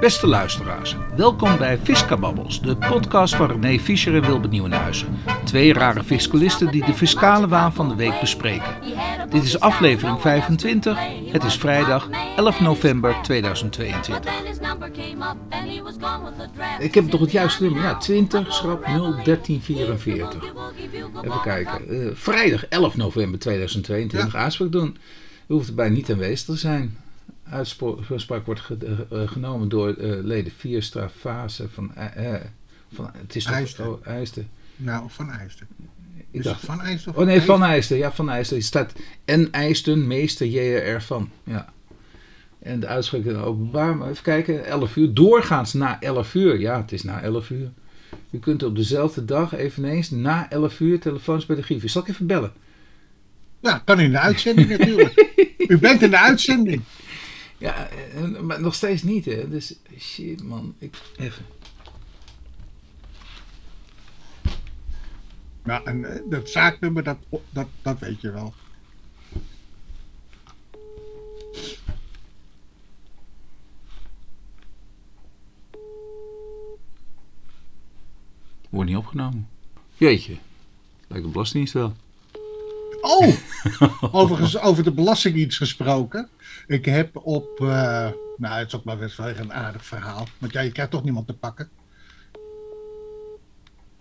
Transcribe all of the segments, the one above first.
Beste luisteraars, welkom bij Fiscababbels, de podcast van René Fischer en Wilbert Nieuwenhuizen. Twee rare fiscalisten die de fiscale waan van de week bespreken. Dit is aflevering 25, het is vrijdag 11 november 2022. Ik heb toch het juiste nummer, ja, 20, schrap 01344. Even kijken, uh, vrijdag 11 november 2022, ja. aanspraak doen. U hoeft erbij niet aanwezig te zijn uitspraak wordt ge, uh, genomen door uh, leden Vierstra, Fase van, uh, van het is IJster. Oh, IJster. Nou, van IJster. Ik dacht, van IJster? Oh nee, van IJster. Ja, van IJster. Er staat en IJsten, meester JR van. Ja. En de uitspraak is openbaar. Maar even kijken, 11 uur. Doorgaans na 11 uur. Ja, het is na 11 uur. U kunt op dezelfde dag eveneens na 11 uur telefoons bij de grieven. Zal ik even bellen? Ja, kan in de uitzending natuurlijk. U bent in de uitzending. Ja, maar nog steeds niet, hè. Dus, shit, man. Ik, even. Nou, en dat zaaknummer, dat, dat, dat weet je wel. Wordt niet opgenomen. Jeetje. Lijkt de Belastingdienst wel. Oh, overigens over de Belastingdienst gesproken. Ik heb op, uh, nou het is ook maar best wel een aardig verhaal. Want ja, je krijgt toch niemand te pakken.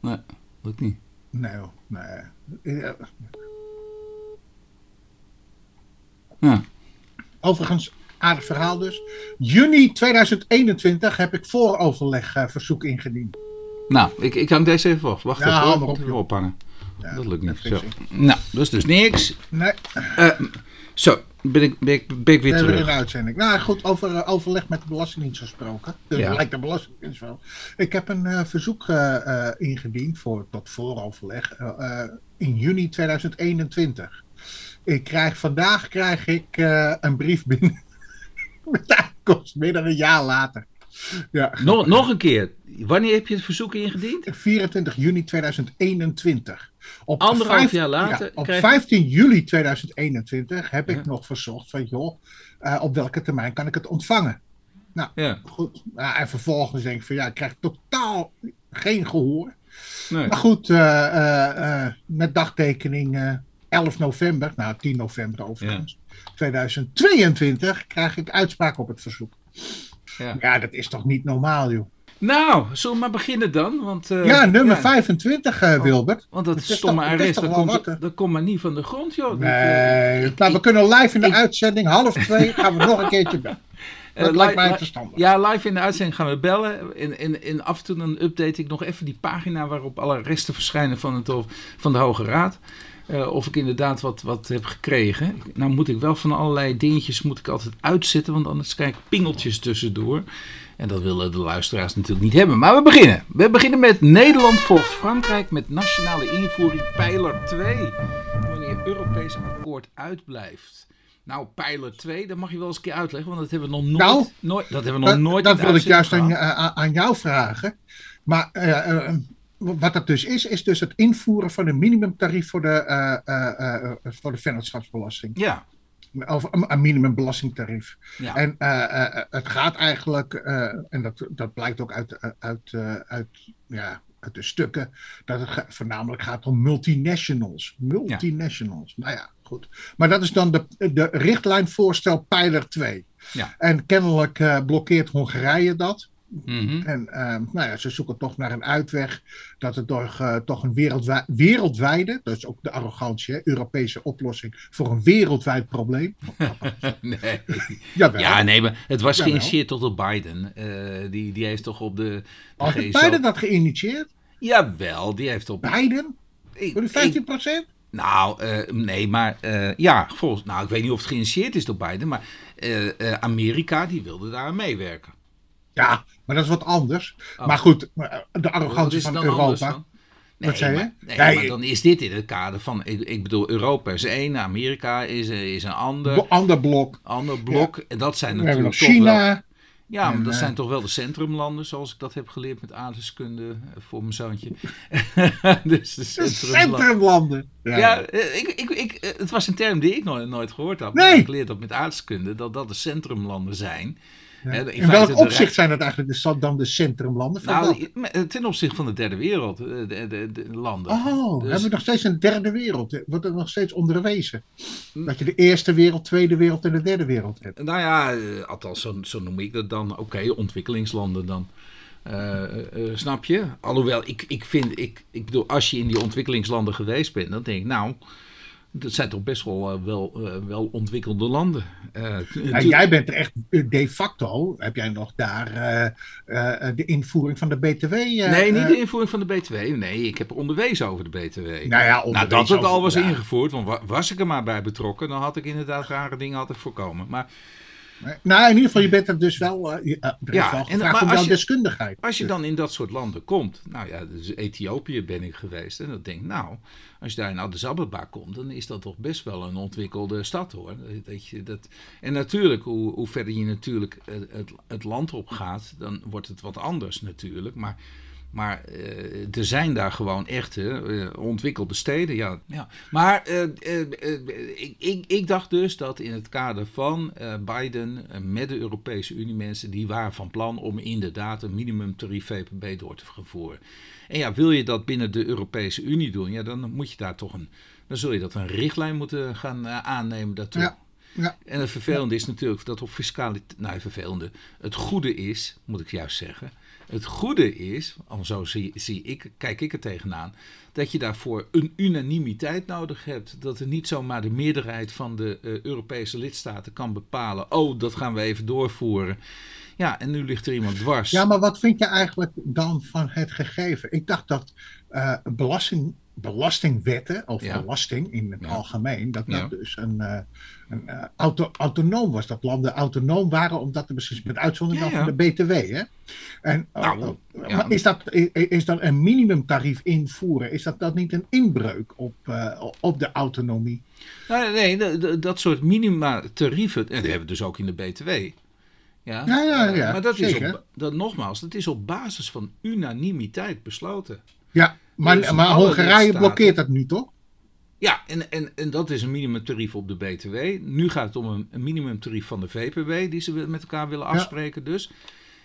Nee, dat niet. Nee, nee. Ja. ja. Overigens, aardig verhaal dus. Juni 2021 heb ik vooroverleg uh, verzoek ingediend. Nou, ik, ik hang deze even af. Wacht ja, even, op, even ophangen. Ja, dat lukt niet. Zo. Nou, dat is dus niks. Nee. Uh, zo, ben ik, ben ik, ben ik weer terug. In de uitzending. Nou goed, over uh, overleg met de Belastingdienst gesproken. Dus ja. lijkt de Belastingdienst wel. Ik heb een uh, verzoek uh, ingediend voor tot vooroverleg in juni 2021. Ik krijg, vandaag krijg ik een brief binnen. met aankomst, meer dan een jaar later. Ja. Nog, nog een keer. Wanneer heb je het verzoek ingediend? 24 juni 2021. Op Anderhalf vijf, jaar later. Ja, op 15 juli 2021 heb ik nog verzocht van joh, uh, op welke termijn kan ik het ontvangen? Nou, ja. goed. Uh, en vervolgens denk ik van ja, ik krijg totaal geen gehoor. Nee. Maar goed, uh, met dagtekening 11 november, nou 10 november overigens, ja. 2022 krijg ik uitspraak op het verzoek. Ja. ja, dat is toch niet normaal, joh. Nou, zullen we maar beginnen dan? Want, uh, ja, nummer ja. 25, uh, Wilbert. Oh, want dat, dat stomme toch, arrest, dat, komt, wat, dat komt maar niet van de grond, joh. Nee, nou, we kunnen live in de ik, uitzending, half twee, gaan we nog een keertje bellen. Dat lijkt mij verstandig. Ja, live in de uitzending gaan we bellen. In, in, in af en toe dan update ik nog even die pagina waarop alle resten verschijnen van, het, van de Hoge Raad. Uh, of ik inderdaad wat, wat heb gekregen. Nou moet ik wel van allerlei dingetjes moet ik altijd uitzetten, want anders krijg ik pingeltjes tussendoor. En dat willen de luisteraars natuurlijk niet hebben. Maar we beginnen. We beginnen met Nederland volgt Frankrijk met nationale invoering pijler 2. Wanneer Europees akkoord uitblijft. Nou, pijler 2, dat mag je wel eens een keer uitleggen, want dat hebben we nog nooit. Nou, nooit dat hebben we nog nooit. Dat wil ik juist aan, aan, jou vragen. Maar uh, uh, wat dat dus is, is dus het invoeren van een minimumtarief voor de, uh, voor de vennootschapsbelasting. Ja. Of een minimumbelastingtarief. Ja. En het gaat eigenlijk, en dat, dat blijkt ook uit, uit, uit, ja, uit de stukken, dat het voornamelijk gaat om multinationals. Multinationals. Ja. Nou ja, goed. Maar dat is dan de, de richtlijnvoorstel pijler 2. Ja. En kennelijk blokkeert Hongarije dat. Mm -hmm. En uh, nou ja, ze zoeken toch naar een uitweg dat het door uh, toch een wereldwij wereldwijde, dat is ook de arrogantie, hè, Europese oplossing voor een wereldwijd probleem. nee. Jawel. Ja, nee, maar het was geïnitieerd tot door Biden. Uh, die, die heeft toch op de. Had Biden dat geïnitieerd? Jawel, die heeft op. Biden? Voor de 15 procent? Nou, uh, nee, maar uh, ja, volgens, nou, ik weet niet of het geïnitieerd is door Biden, maar uh, Amerika die wilde daar aan meewerken. Ja, maar dat is wat anders. Oh. Maar goed, de arrogantie van Europa. Nee, wat zei je? Maar, nee, nee, maar dan is dit in het kader van, ik, ik bedoel, Europa is één, Amerika is, is een ander. Ander blok. Ander blok. Ja. En dat zijn natuurlijk China. Wel, ja, maar dat zijn toch wel de centrumlanden, zoals ik dat heb geleerd met aardrijkskunde voor mijn zoontje. dus de centrumlanden. centrumlanden. Ja, ja ik, ik, ik, het was een term die ik nooit, nooit gehoord had. Nee. Ik geleerd heb met aardrijkskunde dat dat de centrumlanden zijn. In, in welk opzicht zijn het eigenlijk de, dan de centrumlanden? Nou, ten opzichte van de derde wereld, de, de, de landen. Oh, dus... hebben we nog steeds een derde wereld? Wordt er nog steeds onderwezen? Hm. Dat je de eerste wereld, tweede wereld en de derde wereld hebt. Nou ja, althans, zo, zo noem ik dat dan. Oké, ontwikkelingslanden dan. Uh, uh, snap je? Alhoewel, ik, ik vind, ik, ik bedoel, als je in die ontwikkelingslanden geweest bent, dan denk ik, nou, dat zijn toch best wel, uh, wel, wel ontwikkelde landen. Ja, jij bent er echt de facto, heb jij nog daar de invoering van de BTW? nee, niet de invoering van de BTW. Nee, ik heb onderwezen over de BTW. Nou ja, nou, dat het al was ingevoerd, want was ik er maar bij betrokken, dan had ik inderdaad rare dingen altijd voorkomen. Maar nou, in ieder geval, je bent er dus wel, uh, er ja, wel en, maar om jouw deskundigheid. Als je dan in dat soort landen komt, nou ja, dus Ethiopië ben ik geweest, en dan denk ik, nou, als je daar in Addis Ababa komt, dan is dat toch best wel een ontwikkelde stad hoor. Dat je, dat, en natuurlijk, hoe, hoe verder je natuurlijk het, het, het land op gaat, dan wordt het wat anders natuurlijk, maar... Maar uh, er zijn daar gewoon echte uh, ontwikkelde steden. Ja. ja. Maar uh, ik, ik, ik, dacht dus dat in het kader van Biden met de Europese Unie mensen die waren van plan om inderdaad een minimumtarief VPB door te voeren. En ja, wil je dat binnen de Europese Unie doen, ja, dan moet je daar toch een, dan zul je dat een richtlijn moeten gaan aannemen daartoe. Ja. Ja. En het vervelende is natuurlijk dat op fiscaliteit, nou vervelende, het goede is, moet ik juist zeggen, het goede is, zo zie, zie ik, kijk ik er tegenaan, dat je daarvoor een unanimiteit nodig hebt. Dat er niet zomaar de meerderheid van de uh, Europese lidstaten kan bepalen. Oh, dat gaan we even doorvoeren. Ja, en nu ligt er iemand dwars. Ja, maar wat vind je eigenlijk dan van het gegeven? Ik dacht dat uh, belasting belastingwetten, of belasting in het algemeen, dat dat dus een, uh, een uh, auto, autonoom was. Dat landen autonoom waren om dat te beslissen, met uitzondering van de BTW. Hè? En, uh, nou, maar is, dat, is, is dat een minimumtarief invoeren, is dat, dat niet een inbreuk op, op de autonomie? Nou, nee, nee dat soort minima-tarieven, en dat hebben we dus ook in de BTW. Ja, ja, ja, ja maar dat is op, dat, nogmaals, dat is op basis van unanimiteit besloten. Ja, maar, maar Hongarije blokkeert dat nu toch? Ja, en, en, en dat is een minimumtarief op de BTW. Nu gaat het om een, een minimumtarief van de VPW, die ze met elkaar willen afspreken dus.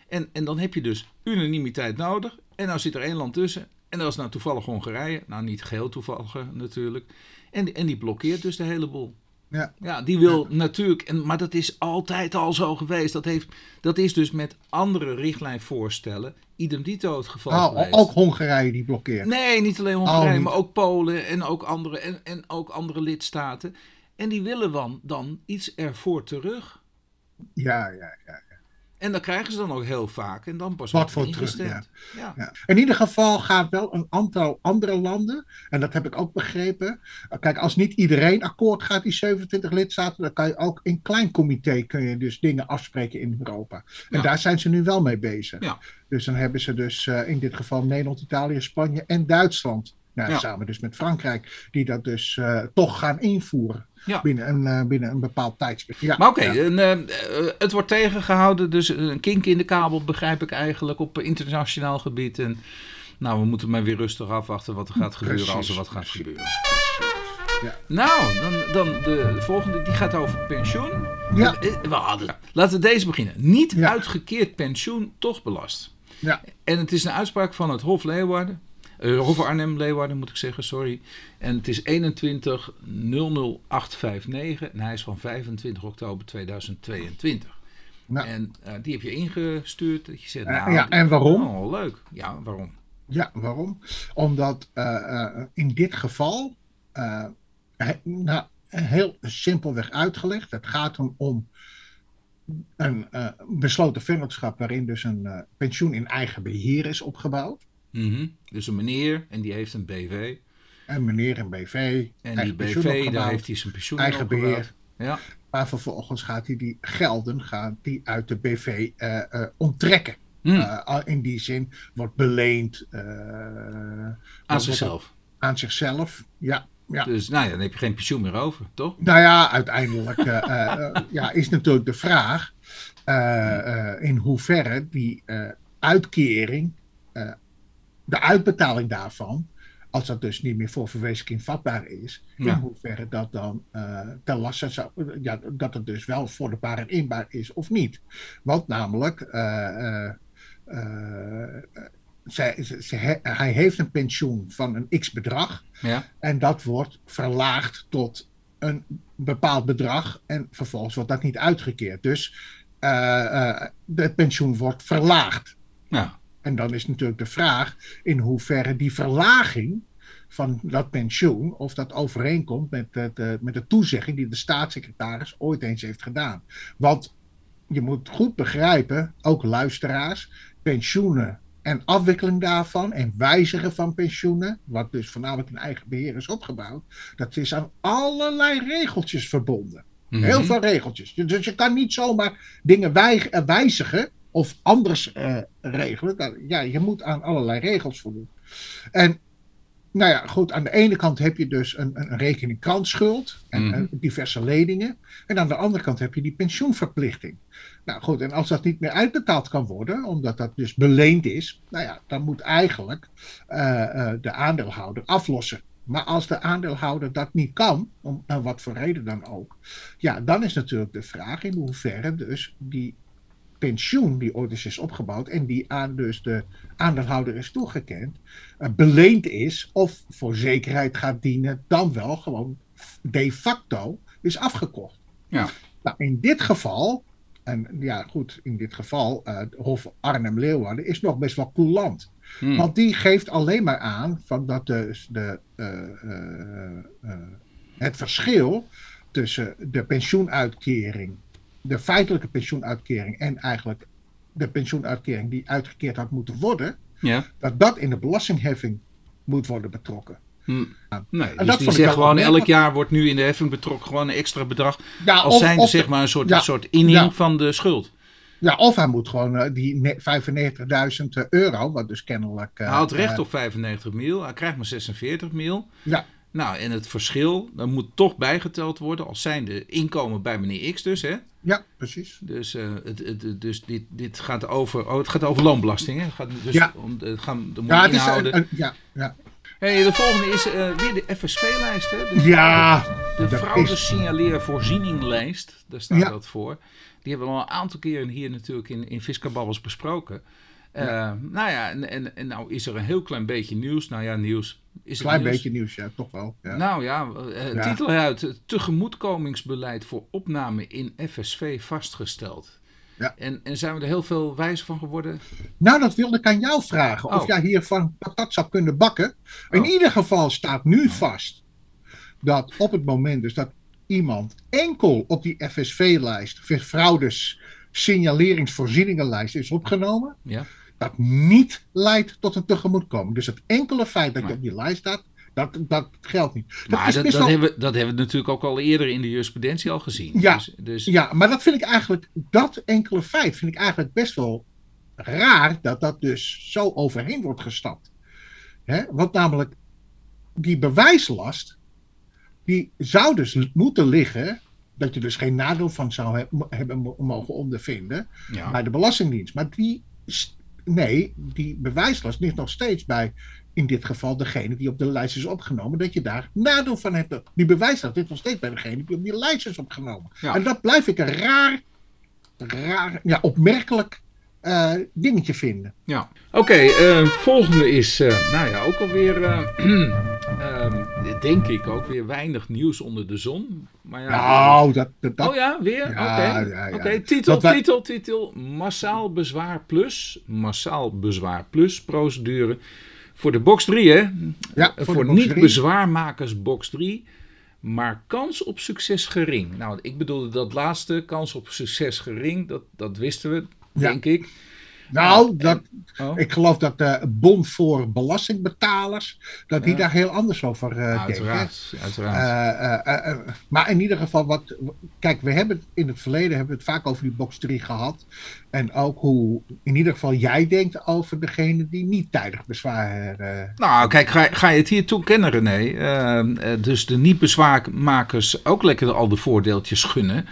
En, en dan heb je dus unanimiteit nodig. En dan zit er één land tussen. En dat is nou toevallig Hongarije. Nou, niet geheel toevallig natuurlijk. En, en die blokkeert dus de hele boel. Ja. ja, die wil natuurlijk, en, maar dat is altijd al zo geweest. Dat, heeft, dat is dus met andere richtlijnvoorstellen idem dito het geval oh, geweest. Ook Hongarije die blokkeert? Nee, niet alleen Hongarije, oh, maar ook Polen en ook, andere, en, en ook andere lidstaten. En die willen dan, dan iets ervoor terug. Ja, ja, ja. En dan krijgen ze dan ook heel vaak. En dan pas Wat voor terug, ja. Ja. In ieder geval gaat wel een aantal andere landen, en dat heb ik ook begrepen. Kijk, als niet iedereen akkoord gaat, die 27 lidstaten, dan kan je ook in klein comité kun je dus dingen afspreken in Europa. En daar zijn ze nu wel mee bezig. Dus dan hebben ze dus uh, in dit geval Nederland, Italië, Spanje en Duitsland. Nou, Samen dus met Frankrijk, die dat dus uh, toch gaan invoeren. Ja. Binnen, een, uh, binnen een bepaald tijdsbestek. Ja, maar oké, okay, uh, het wordt tegengehouden. Dus een kink in de kabel begrijp ik eigenlijk op internationaal gebied. En nou, we moeten maar weer rustig afwachten wat er gaat gebeuren als er wat gaat gebeuren. Ja. Nou, dan, dan de volgende, die gaat over pensioen. Ja. We hadden, laten we deze beginnen. Niet uitgekeerd pensioen, toch belast. Ja. En het is een uitspraak van het Hof Leeuwarden. Uh, Hof Arnhem, Leeuwarden moet ik zeggen, sorry. En het is 21 00859 en hij is van 25 oktober 2022. Nou. En uh, die heb je ingestuurd. Dat je zegt, uh, nou, ja, en waarom? Oh, leuk. Ja, waarom? Ja, waarom? Omdat in dit geval, nou, heel simpelweg uitgelegd, het gaat om, om een besloten vennootschap waarin dus een pensioen in eigen beheer is opgebouwd. Mhm. Dus een meneer en die heeft een BV. Een meneer en BV. En die BV, daar heeft hij zijn pensioen Eigen beheer. Ja. Maar vervolgens gaat hij die gelden gaat die uit de BV uh, uh, onttrekken. Uh, in die zin wordt beleend. aan zichzelf. aan zichzelf, ja. Ja. Dus nou ja, dan heb je geen pensioen meer over, toch? Nou ja, uiteindelijk ja, is natuurlijk de vraag in hoeverre die uitkering de uitbetaling daarvan als dat dus niet meer voor verwezenlijking vatbaar is, Ja. in hoeverre dat dan eh ten laste zou, ja, dat het dus wel voor de paar en inbaar is of niet. Want namelijk, eh, eh, zij, ze- ze- hij- hij heeft een pensioen van een x bedrag Ja. en dat wordt verlaagd tot een bepaald bedrag en vervolgens wordt dat niet uitgekeerd. Dus het pensioen wordt verlaagd. Ja. En dan is natuurlijk de vraag in hoeverre die verlaging van dat pensioen, of dat overeenkomt met, het, met de toezegging die de staatssecretaris ooit eens heeft gedaan. Want je moet goed begrijpen, ook luisteraars, pensioenen en afwikkeling daarvan en wijzigen van pensioenen, wat dus voornamelijk in eigen beheer is opgebouwd, dat is aan allerlei regeltjes verbonden. Mhm. Heel veel regeltjes. Dus je kan niet zomaar dingen wij- eh, wijzigen of anders eh, regelen. Dat- Ja, je moet aan allerlei regels voldoen. En nou ja, goed, aan de ene kant heb je dus een, een rekening krantschuld en, Mhm. en diverse leningen. En aan de andere kant heb je die pensioenverplichting. Nou goed, en als dat niet meer uitbetaald kan worden, omdat dat dus beleend is, nou ja, dan moet eigenlijk eh, eh, de aandeelhouder aflossen. Maar als de aandeelhouder dat niet kan, om nou, wat voor reden dan ook, ja, dan is natuurlijk de vraag in hoeverre dus die pensioen die ooit eens is opgebouwd en die aan dus de aandeelhouder is toegekend, eh, beleend is of voor zekerheid gaat dienen, dan wel gewoon de facto is afgekocht. Ja. Nou, in dit geval, en ja goed, in dit geval, het Hof Arnhem-Leeuwarden is nog best wel coulant. Hm. Want die geeft alleen maar aan van dat de, de, eh, het verschil tussen de pensioenuitkering, de feitelijke pensioenuitkering en eigenlijk de pensioenuitkering die uitgekeerd had moeten worden, Ja. dat dat in de belastingheffing moet worden betrokken. Hm. Nee, dat dus die zegt gewoon elk jaar wordt nu in de heffing betrokken gewoon een extra bedrag. Ja, Als of, of, zeg maar een soort, ja. een soort inning Ja. van de schuld. ja, of hij moet gewoon eh, die ne- 95.000 euro, wat dus kennelijk. eh, Hij had recht eh, op 95 mil, hij krijgt maar 46 mil. Ja. Nou, en het verschil, dat moet toch bijgeteld worden als zijnde inkomen bij meneer X dus, hè? Ja, precies. Dus, eh, het, het, dus dit, dit gaat over, oh, het gaat over loonbelasting, hè? Het gaat dus Ja. om, het gaan, de moet Ja, het is, een- ja, ja. Hey, de volgende is eh, weer de FSV-lijst, hè? De, ja, de fraudesignaleervoorziening-lijst, daar staat Ja. dat voor. Die hebben we al een aantal keren hier natuurlijk in, in Fiskababbels besproken. Eh, Nou ja, en, en, en nou is er een heel klein beetje nieuws. Nou ja, nieuws. Is klein nieuws? beetje nieuws, ja, toch wel. Ja. Nou ja, Ja. titel uit tegemoetkomingsbeleid voor opname in FSV vastgesteld. Ja. En, en zijn we er heel veel wijzer van geworden? Nou, dat wilde ik aan jou vragen. Of Oh. jij hiervan patat zou kunnen bakken. In Oh. ieder geval staat nu vast dat op het moment dus dat iemand enkel op die FSV-lijst, fraudes signaleringsvoorzieningenlijst is opgenomen, Ja. Dat niet leidt tot een tegemoetkoming. Dus het enkele feit dat je op die lijst staat, dat, dat geldt niet. Dat Maar is dat, best dat, wel- hebben, we- dat hebben we natuurlijk ook al eerder in de jurisprudentie al gezien. Ja. Dus, dus Ja, maar dat vind ik eigenlijk, dat enkele feit vind ik eigenlijk best wel raar dat dat dus zo overheen wordt gestapt. Hè? Want namelijk, die bewijslast, die zou dus moeten liggen, dat je dus geen nadeel van zou he- hebben mo- mogen ondervinden ja. bij de Belastingdienst. Maar die, nee, die bewijslast ligt nog steeds bij, in dit geval, degene die op de lijst is opgenomen, dat je daar nadeel van hebt. Die bewijslast ligt nog steeds bij degene die op die lijst is opgenomen. Ja. En dat blijf ik een raar, raar ja, opmerkelijk eh, dingetje vinden. Ja. Oké, eh, volgende is, eh, nou ja, ook alweer, eh, ehm, denk ik, ook weer weinig nieuws onder de zon. Maar ja, Nou, dat, dat, oh ja, weer? Oké, ja, ja. Titel, Dat titel, titel. Massaal bezwaar plus. Massaal bezwaar plus procedure. Voor de box 3, hè? ja, voor, voor de box niet drie. bezwaarmakers box 3. Maar kans op succes gering. Nou, ik bedoelde dat laatste, kans op succes gering, dat, dat wisten we. Denk ik. Nou, dat, Oh. ik geloof dat de Bond voor Belastingbetalers, dat die daar heel anders over eh denken. uiteraard, uiteraard. Eh, eh, eh, eh, maar in ieder geval, wat, kijk, we hebben het in het verleden hebben we het vaak over die box 3 gehad. En ook hoe, in ieder geval, jij denkt over degene die niet tijdig bezwaar. eh, Nou, kijk, ga, ga je het hier toekennen, René? Eh, eh, dus de niet-bezwaarmakers ook lekker al de voordeeltjes gunnen.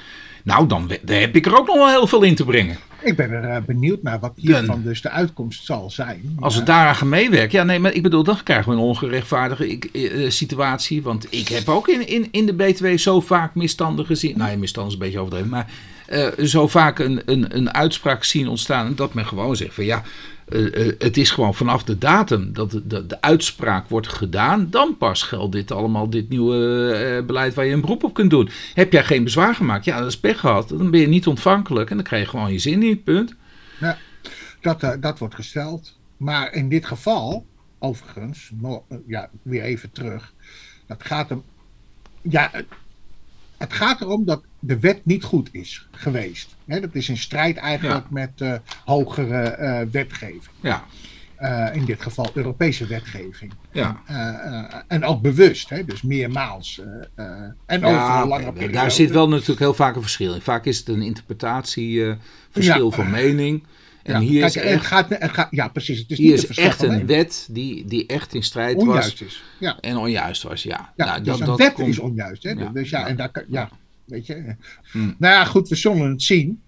Nou, dan daar heb ik er ook nog wel heel veel in te brengen. Ik ben er uh, benieuwd naar wat hiervan dus de uitkomst zal zijn. Als we daaraan gaan meewerken. Ja, nee, maar ik bedoel, dan krijgen we een ongerechtvaardige ik, uh, situatie. Want ik heb ook in, in, in de BTW zo vaak misstanden gezien. Nou, misstanden is een beetje overdreven. Maar uh, zo vaak een, een, een uitspraak zien ontstaan. Dat men gewoon zegt van ja. Uh, uh, het is gewoon vanaf de datum dat de, de, uitspraak wordt gedaan, dan pas geldt dit allemaal, dit nieuwe uh, beleid waar je een beroep op kunt doen. Heb jij geen bezwaar gemaakt? Ja, dat is pech gehad. Dan ben je niet ontvankelijk en dan krijg je gewoon je zin niet, punt. Ja, dat, dat wordt gesteld. Maar in dit geval, overigens, nog, ja, weer even terug. Dat gaat hem. Ja, het gaat erom dat de wet niet goed is geweest. dat is in strijd eigenlijk ja. met uh, hogere uh, wetgeving. Ja. Uh, in dit geval Europese wetgeving. Ja. En, en ook bewust, hè, dus meermaals. en over een lange periode. Daar zit wel natuurlijk heel vaak een verschil in. Vaak is het een interpretatieverschil van mening. En ja, hier kijk, is het echt, gaat, het gaat, ja, precies. Het is hier niet is echt een wet die, die echt in strijd onjuist was. is. Ja. En onjuist was, ja. ja nou, dus dat, een wet komt- is onjuist. Hè? Ja. Dus ja, en daar ja, weet je. Hmm. Nou ja, goed, we zullen het zien.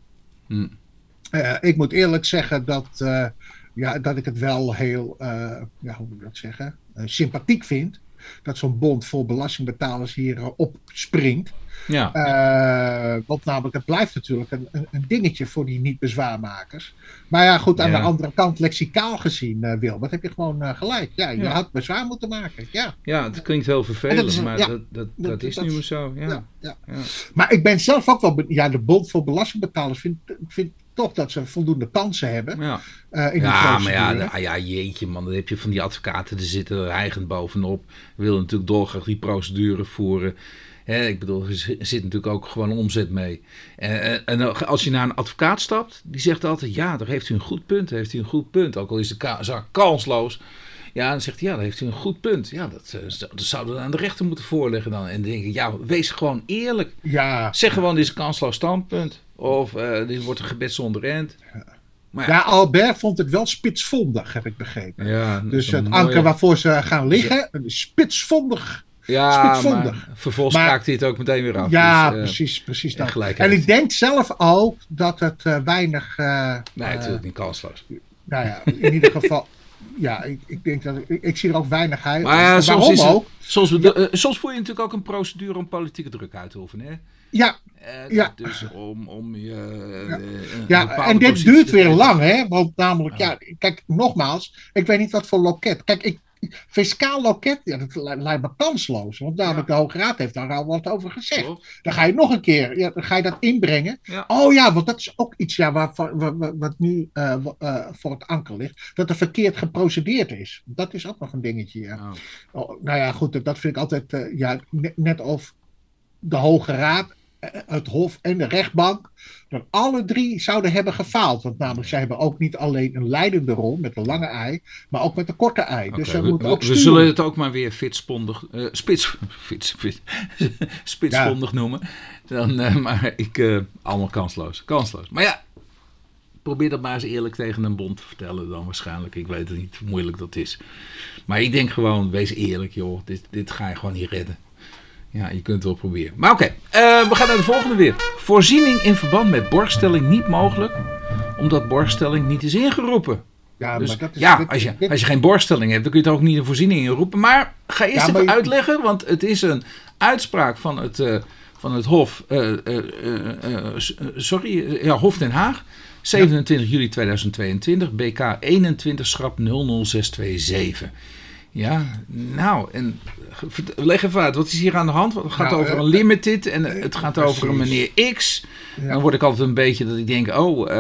Hmm. Eh, ik moet eerlijk zeggen dat, eh, ja, dat ik het wel heel, eh, ja, hoe moet ik dat zeggen, eh, sympathiek vind. Dat zo'n bond voor belastingbetalers hier eh, opspringt. Ja. Eh, want namelijk, het blijft natuurlijk een, een, dingetje voor die niet-bezwaarmakers. Maar ja, goed, aan Ja. de andere kant, lexicaal gezien, eh Wilbert, heb je gewoon eh, gelijk. Ja, je Ja. had bezwaar moeten maken. Ja, ja, het klinkt heel vervelend, is maar dat, dat, dat, dat- is nu maar zo. Ja. ja, ja. Ja. Maar ik ben zelf ook wel, ja, de bond voor belastingbetalers vindt vind toch dat ze voldoende kansen hebben Ja. in die Ja, maar ja, ah, ja, jeetje man, dan heb je van die advocaten, er zitten er bovenop. Willen natuurlijk dolgraag die procedure voeren. Ik bedoel, er zit natuurlijk ook gewoon omzet mee. En, en- en als je naar een advocaat stapt, die zegt altijd, ja, daar heeft u een goed punt, daar heeft u een goed punt. Ook al is de ka- zaak kansloos. Ja, dan zegt hij, ja, daar heeft u een goed punt. Ja, dat, eh, dat zouden we aan de rechter moeten voorleggen dan. En dan denk ik, ja, wees gewoon eerlijk. Ja, Zeg gewoon, dit is een kansloos standpunt. Of eh, dit wordt een gebed zonder end. Maar ja, Albert vond het wel spitsvondig, heb ik begrepen. ja, Dus het mooie- anker waarvoor ze gaan liggen, spitsvondig. Ja, maar vervolgens Maar- hij het ook meteen weer af. Ja, Dus, eh, precies, precies dat. En ik denk zelf ook dat het eh, weinig, eh, Nee, natuurlijk niet kansloos. nou ja, in ieder geval, ja, ik, ik denk dat ik, ik zie er ook weinig uit. Maar ja, En soms, waarom is het, ook? soms, we- eh, soms voel je natuurlijk ook een procedure om politieke druk uit te oefenen. Hè? Ja, Eh, Ja. Dus om, om je. Ja. een ja en dit duurt weer lang, hè? Want namelijk, ja, kijk, nogmaals, ik weet niet wat voor loket. Kijk, ik, fiscaal loket, ja, dat li- lijkt me kansloos. Want namelijk de Hoge Raad heeft daar al wat over gezegd. Klopt. Dan ga je nog een keer, ja, dan ga je dat inbrengen. Ja. Oh ja, want dat is ook iets ja, waarvan- wa- wa- wat nu eh, eh, voor het anker ligt. Dat er verkeerd geprocedeerd is. Dat is ook nog een dingetje, ja. Oh. Oh, nou ja, goed, dat- dat vind ik altijd, eh, ja, net, net of de Hoge Raad, het Hof en de rechtbank, dat alle drie zouden hebben gefaald. Want namelijk, zij hebben ook niet alleen een leidende rol met de lange ei, maar ook met de korte ei. dus we, moeten ook we zullen het ook maar weer fitspondig, eh, spits, fits, fits, spitsvondig noemen. Dan, eh, maar ik, eh, allemaal kansloos, kansloos. Maar ja, probeer dat maar eens eerlijk tegen een bond te vertellen dan waarschijnlijk. Ik weet het niet hoe moeilijk dat is. Maar ik denk gewoon, wees eerlijk joh, dit, dit ga je gewoon niet redden. Ja, je kunt het wel proberen. Maar oké, eh, we gaan naar de volgende weer. Voorziening in verband met borgstelling niet mogelijk, omdat borgstelling niet is ingeroepen. Ja, Dus maar dat is, ja, dit- als je, dit- als je geen borststelling hebt, dan kun je het ook niet een voorziening inroepen. Maar ga eerst Ja, even je- uitleggen, want het is een uitspraak van het, eh, van het Hof, eh, sorry, ja, Hof Den Haag, 27 juli 2022, BK 21 schrap 00627. Ja, nou, en leg even uit, wat is hier aan de hand? Het gaat Nou, over eh, een limited en het gaat over een meneer X. Ja. Dan word ik altijd een beetje dat ik denk, oh,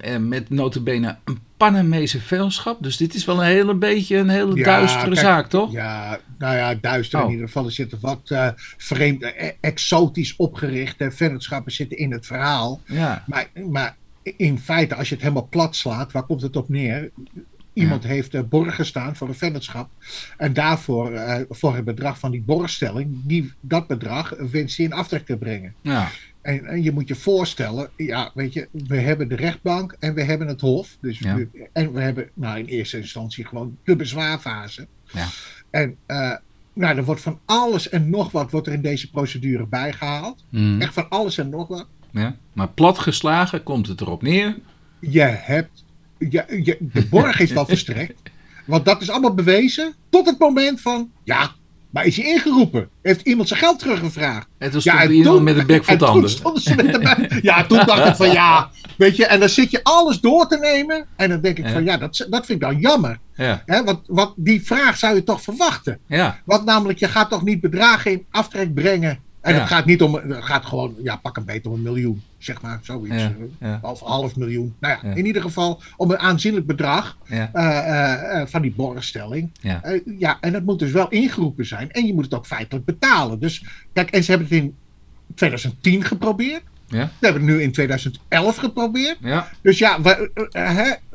en met notabene een Panamese veelschap. Dus dit is wel een hele beetje een hele Ja, duistere kijk, zaak, toch? Ja, nou ja, duister Oh. in ieder geval. Er zitten wat eh, vreemd, eh, exotisch opgerichte vennootschappen zitten in het verhaal. Ja, Maar, maar in feite, als je het helemaal plat slaat, waar komt het op neer? Iemand heeft eh, borgen staan voor een vennootschap. En daarvoor, eh, voor het bedrag van die borgstelling, die, dat bedrag wenst hij in aftrek te brengen. ja, En, en je moet je voorstellen, ja, weet je, we hebben de rechtbank en we hebben het hof. Dus Ja. we- en we hebben nou, in eerste instantie gewoon de bezwaarfase. Ja. En eh, nou, er wordt van alles en nog wat wordt er in deze procedure bijgehaald. mm, Echt van alles en nog wat. ja. Maar plat geslagen komt het erop neer je hebt, je, je, de borg is wel verstrekt. Want dat is allemaal bewezen tot het moment van, ja, maar is hij ingeroepen? Heeft iemand zijn geld teruggevraagd? En toen stond ja, iemand met een bek vol tanden. Toen met ja, toen dacht ik van ja, weet je, en dan zit je alles door te nemen. En dan denk ik van ja, dat, dat vind ik dan jammer. Ja. Hè, want, want die vraag zou je toch verwachten. Ja. Want namelijk, je gaat toch niet bedragen in aftrek brengen en het gaat niet om, het gaat gewoon, ja, pak een beter om een miljoen, zeg maar, zoiets. Of half miljoen. Nou ja, in ieder geval om een aanzienlijk bedrag uh, uh, van die borgstelling. Ja. ja, en het moet dus wel ingeroepen zijn. En je moet het ook feitelijk betalen. Dus kijk, en ze hebben het in 2010 geprobeerd. Ja. We hebben het nu in 2011 geprobeerd. Ja. Dus ja, we,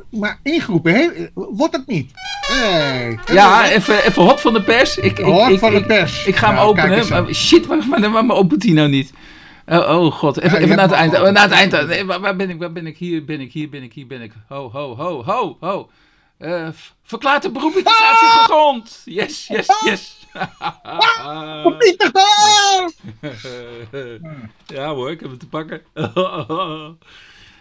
maar ingeroepen wordt het niet. Hey, ja, even, even hop van de pers. Ik, hop ik, van de pers. Ik, ga hem openen. Maar, shit, waar, maar, maar, maar opent hij nou niet? Oh, oh god, even, even naar het eind. Naar het eind. Nee, waar, waar, ben ik? Waar ben ik? Hier ben ik, hier ben ik, hier ben ik. Ho, ho, ho, ho, ho. Uh, verklaart de beroepinstallatie ah! gegrond. Yes, yes, yes. Verpietig Ja hoor, ik heb het te pakken.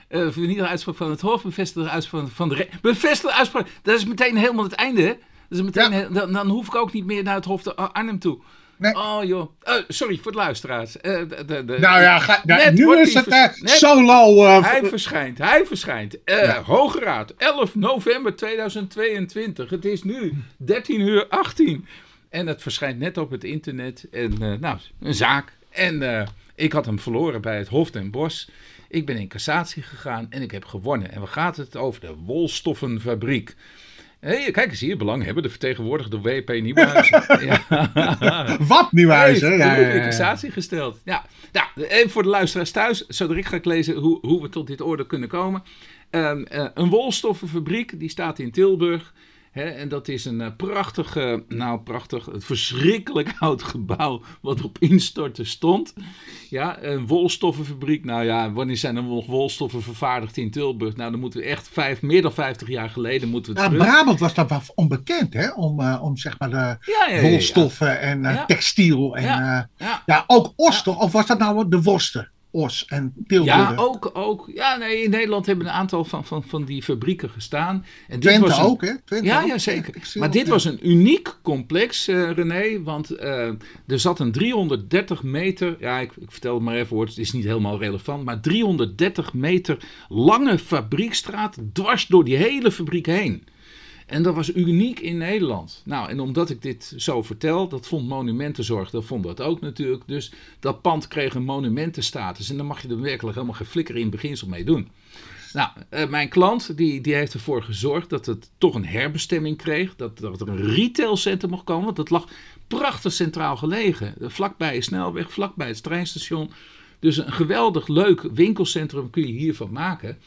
uh, vernietigde uitspraak van het Hof, bevestigde uitspraak van de Bevestigde uitspraak, dat is meteen helemaal het einde, hè? Dat is meteen, dan, dan, hoef ik ook niet meer naar het Hof te Arnhem toe. Nee. Oh joh. Uh, sorry voor de luisteraars. Uh, de, de, nou ja, ga, nou, nu is het uh, solo. hij verschijnt, hij verschijnt. Ja. Hoge Raad, 11 november 2022. Het is nu 13 uur 18. En het verschijnt net op het internet. En nou, een zaak. En ik had hem verloren bij het Hof den Bosch. Ik ben in cassatie gegaan en ik heb gewonnen. En we gaat het over de wolstoffenfabriek. Hey, kijk eens hier, hebben de vertegenwoordigde WP Nieuwhuizen. ja. Wat Nieuwhuizen? Ja, ja, ja, in cassatie gesteld. Ja. Nou, even voor de luisteraars thuis, zodat ik ga lezen hoe, hoe we tot dit orde kunnen komen. Um, uh, een wolstoffenfabriek, die staat in Tilburg en dat is een uh, prachtige, nou prachtig, het verschrikkelijk oud gebouw wat op instorten stond. Ja, een wolstoffenfabriek. Nou ja, wanneer zijn er nog wolstoffen vervaardigd in Tilburg? Nou, dan moeten we echt vijf, meer dan 50 jaar geleden moeten we ja, Brabant was dat wel onbekend, hè? Om, uh, om zeg maar de ja, wolstoffen en textiel en ja, ook osten. Of was dat nou de worsten? Os en Tilburg. Ja, ook, ook. Ja, nee, in Nederland hebben een aantal van, van, van die fabrieken gestaan. En dit Twente was ook, hè? Twente ja, ja, zeker. maar dit was een uniek complex, uh, René, want uh, er zat een 330 meter, ja, ik, ik vertel het maar even hoor, het is niet helemaal relevant, maar 330 meter lange fabriekstraat dwars door die hele fabriek heen. En dat was uniek in Nederland. Nou, en omdat ik dit zo vertel, dat vond Monumentenzorg, dat vond dat ook natuurlijk. Dus dat pand kreeg een monumentenstatus. En dan mag je er werkelijk helemaal geen flikker in beginsel mee doen. Nou, eh, mijn klant die, die heeft ervoor gezorgd dat het toch een herbestemming kreeg. Dat, dat er een retailcentrum mocht komen. Want dat lag prachtig centraal gelegen. Vlakbij een snelweg, vlakbij het treinstation. Dus een geweldig leuk winkelcentrum kun je hiervan maken.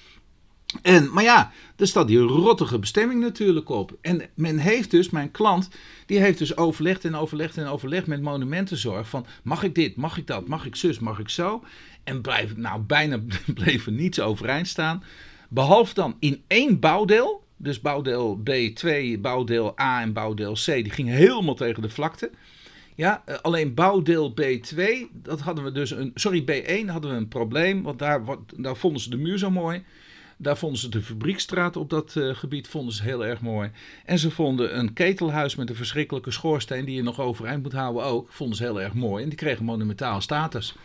En, maar ja, er staat die rottige bestemming natuurlijk op. En men heeft dus, mijn klant, die heeft dus overlegd en overlegd en overlegd met monumentenzorg. Van, mag ik dit, mag ik dat, mag ik zus, mag ik zo? En blijf, nou, bijna bleef er niets overeind staan. Behalve dan in één bouwdeel, dus bouwdeel B2, bouwdeel A en bouwdeel C, die gingen helemaal tegen de vlakte. Ja, eh, alleen bouwdeel B2, dat hadden we dus een, sorry, B1 hadden we een probleem, want daar, daar vonden ze de muur zo mooi. Daar vonden ze de fabriekstraat op dat uh, gebied vonden ze heel erg mooi. En ze vonden een ketelhuis met een verschrikkelijke schoorsteen die je nog overeind moet houden ook. Vonden ze heel erg mooi. En die kregen monumentaal status.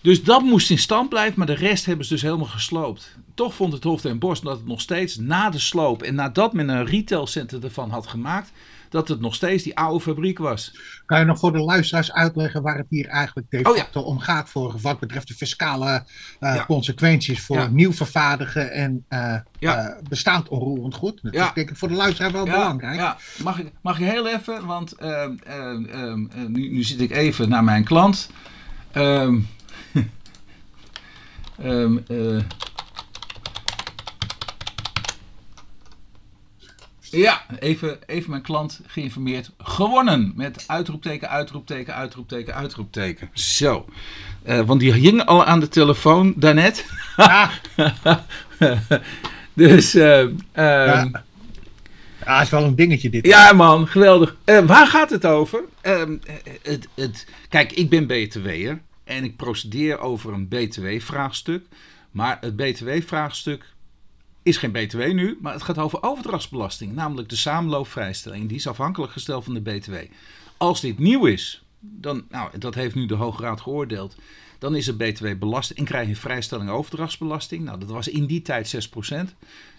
Dus dat moest in stand blijven, maar de rest hebben ze dus helemaal gesloopt. Toch vond het Hof den Bosch dat het nog steeds na de sloop en nadat men een retailcenter ervan had gemaakt, dat het nog steeds die oude fabriek was. Kan je nog voor de luisteraars uitleggen waar het hier eigenlijk de oh, om gaat voor wat betreft de fiscale uh, consequenties voor nieuw vervaardigen en uh, ja. uh, bestaand onroerend goed? Dat is denk ik voor de luisteraar wel belangrijk. Ja. Mag, ik, mag ik heel even, want ehm, ehm, ehm, nu, nu zit ik even naar mijn klant. Um, Ja, even, even mijn klant geïnformeerd. Gewonnen met uitroepteken, uitroepteken, uitroepteken, uitroepteken. Zo. Uh, want die hing al aan de telefoon daarnet. Ja. dus. Uh, um, ja. ja, is wel een dingetje dit. Ja, man, geweldig. Uh, waar gaat het over? Ehm, het, het, kijk, ik ben BTW'er en ik procedeer over een BTW-vraagstuk. Maar het BTW-vraagstuk is geen BTW nu, maar het gaat over overdrachtsbelasting. Namelijk de samenloopvrijstelling. Die is afhankelijk gesteld van de BTW. Als dit nieuw is, dan, nou, dat heeft nu de Hoge Raad geoordeeld. Dan is het BTW belasting en krijg je vrijstelling overdrachtsbelasting. Nou, dat was in die tijd 6%.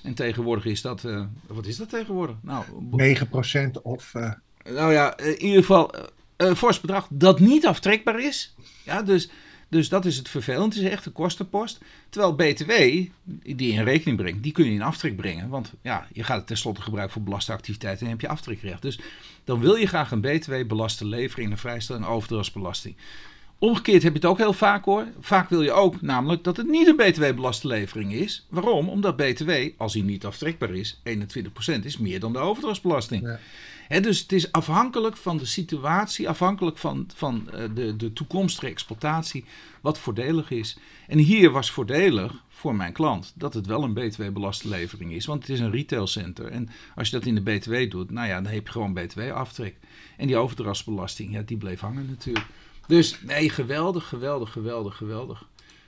En tegenwoordig is dat, uh, wat is dat tegenwoordig? Nou, 9% of... Uh... Nou ja, in ieder geval een uh, fors bedrag dat niet aftrekbaar is. Ja, dus dus dat is het vervelend. Het is echt een kostenpost. Terwijl BTW, die in rekening brengt, die kun je in aftrek brengen. Want ja, je gaat het tenslotte gebruiken voor belastingactiviteiten en dan heb je aftrekrecht. Dus dan wil je graag een BTW belaste levering, een vrijstelling overdrachtsbelasting. Omgekeerd heb je het ook heel vaak hoor. Vaak wil je ook namelijk dat het niet een btw-belaste levering is. Waarom? Omdat btw, als hij niet aftrekbaar is, 21% is meer dan de overdrachtsbelasting. Ja dus het is afhankelijk van de situatie, afhankelijk van, van uh, de, de toekomstige exploitatie, wat voordelig is. En hier was voordelig voor mijn klant dat het wel een btw-belaste levering is, want het is een retailcenter. En als je dat in de btw doet, nou ja, dan heb je gewoon btw-aftrek. En die overdrachtsbelasting, ja, die bleef hangen natuurlijk. Dus nee, geweldig, geweldig, geweldig, geweldig.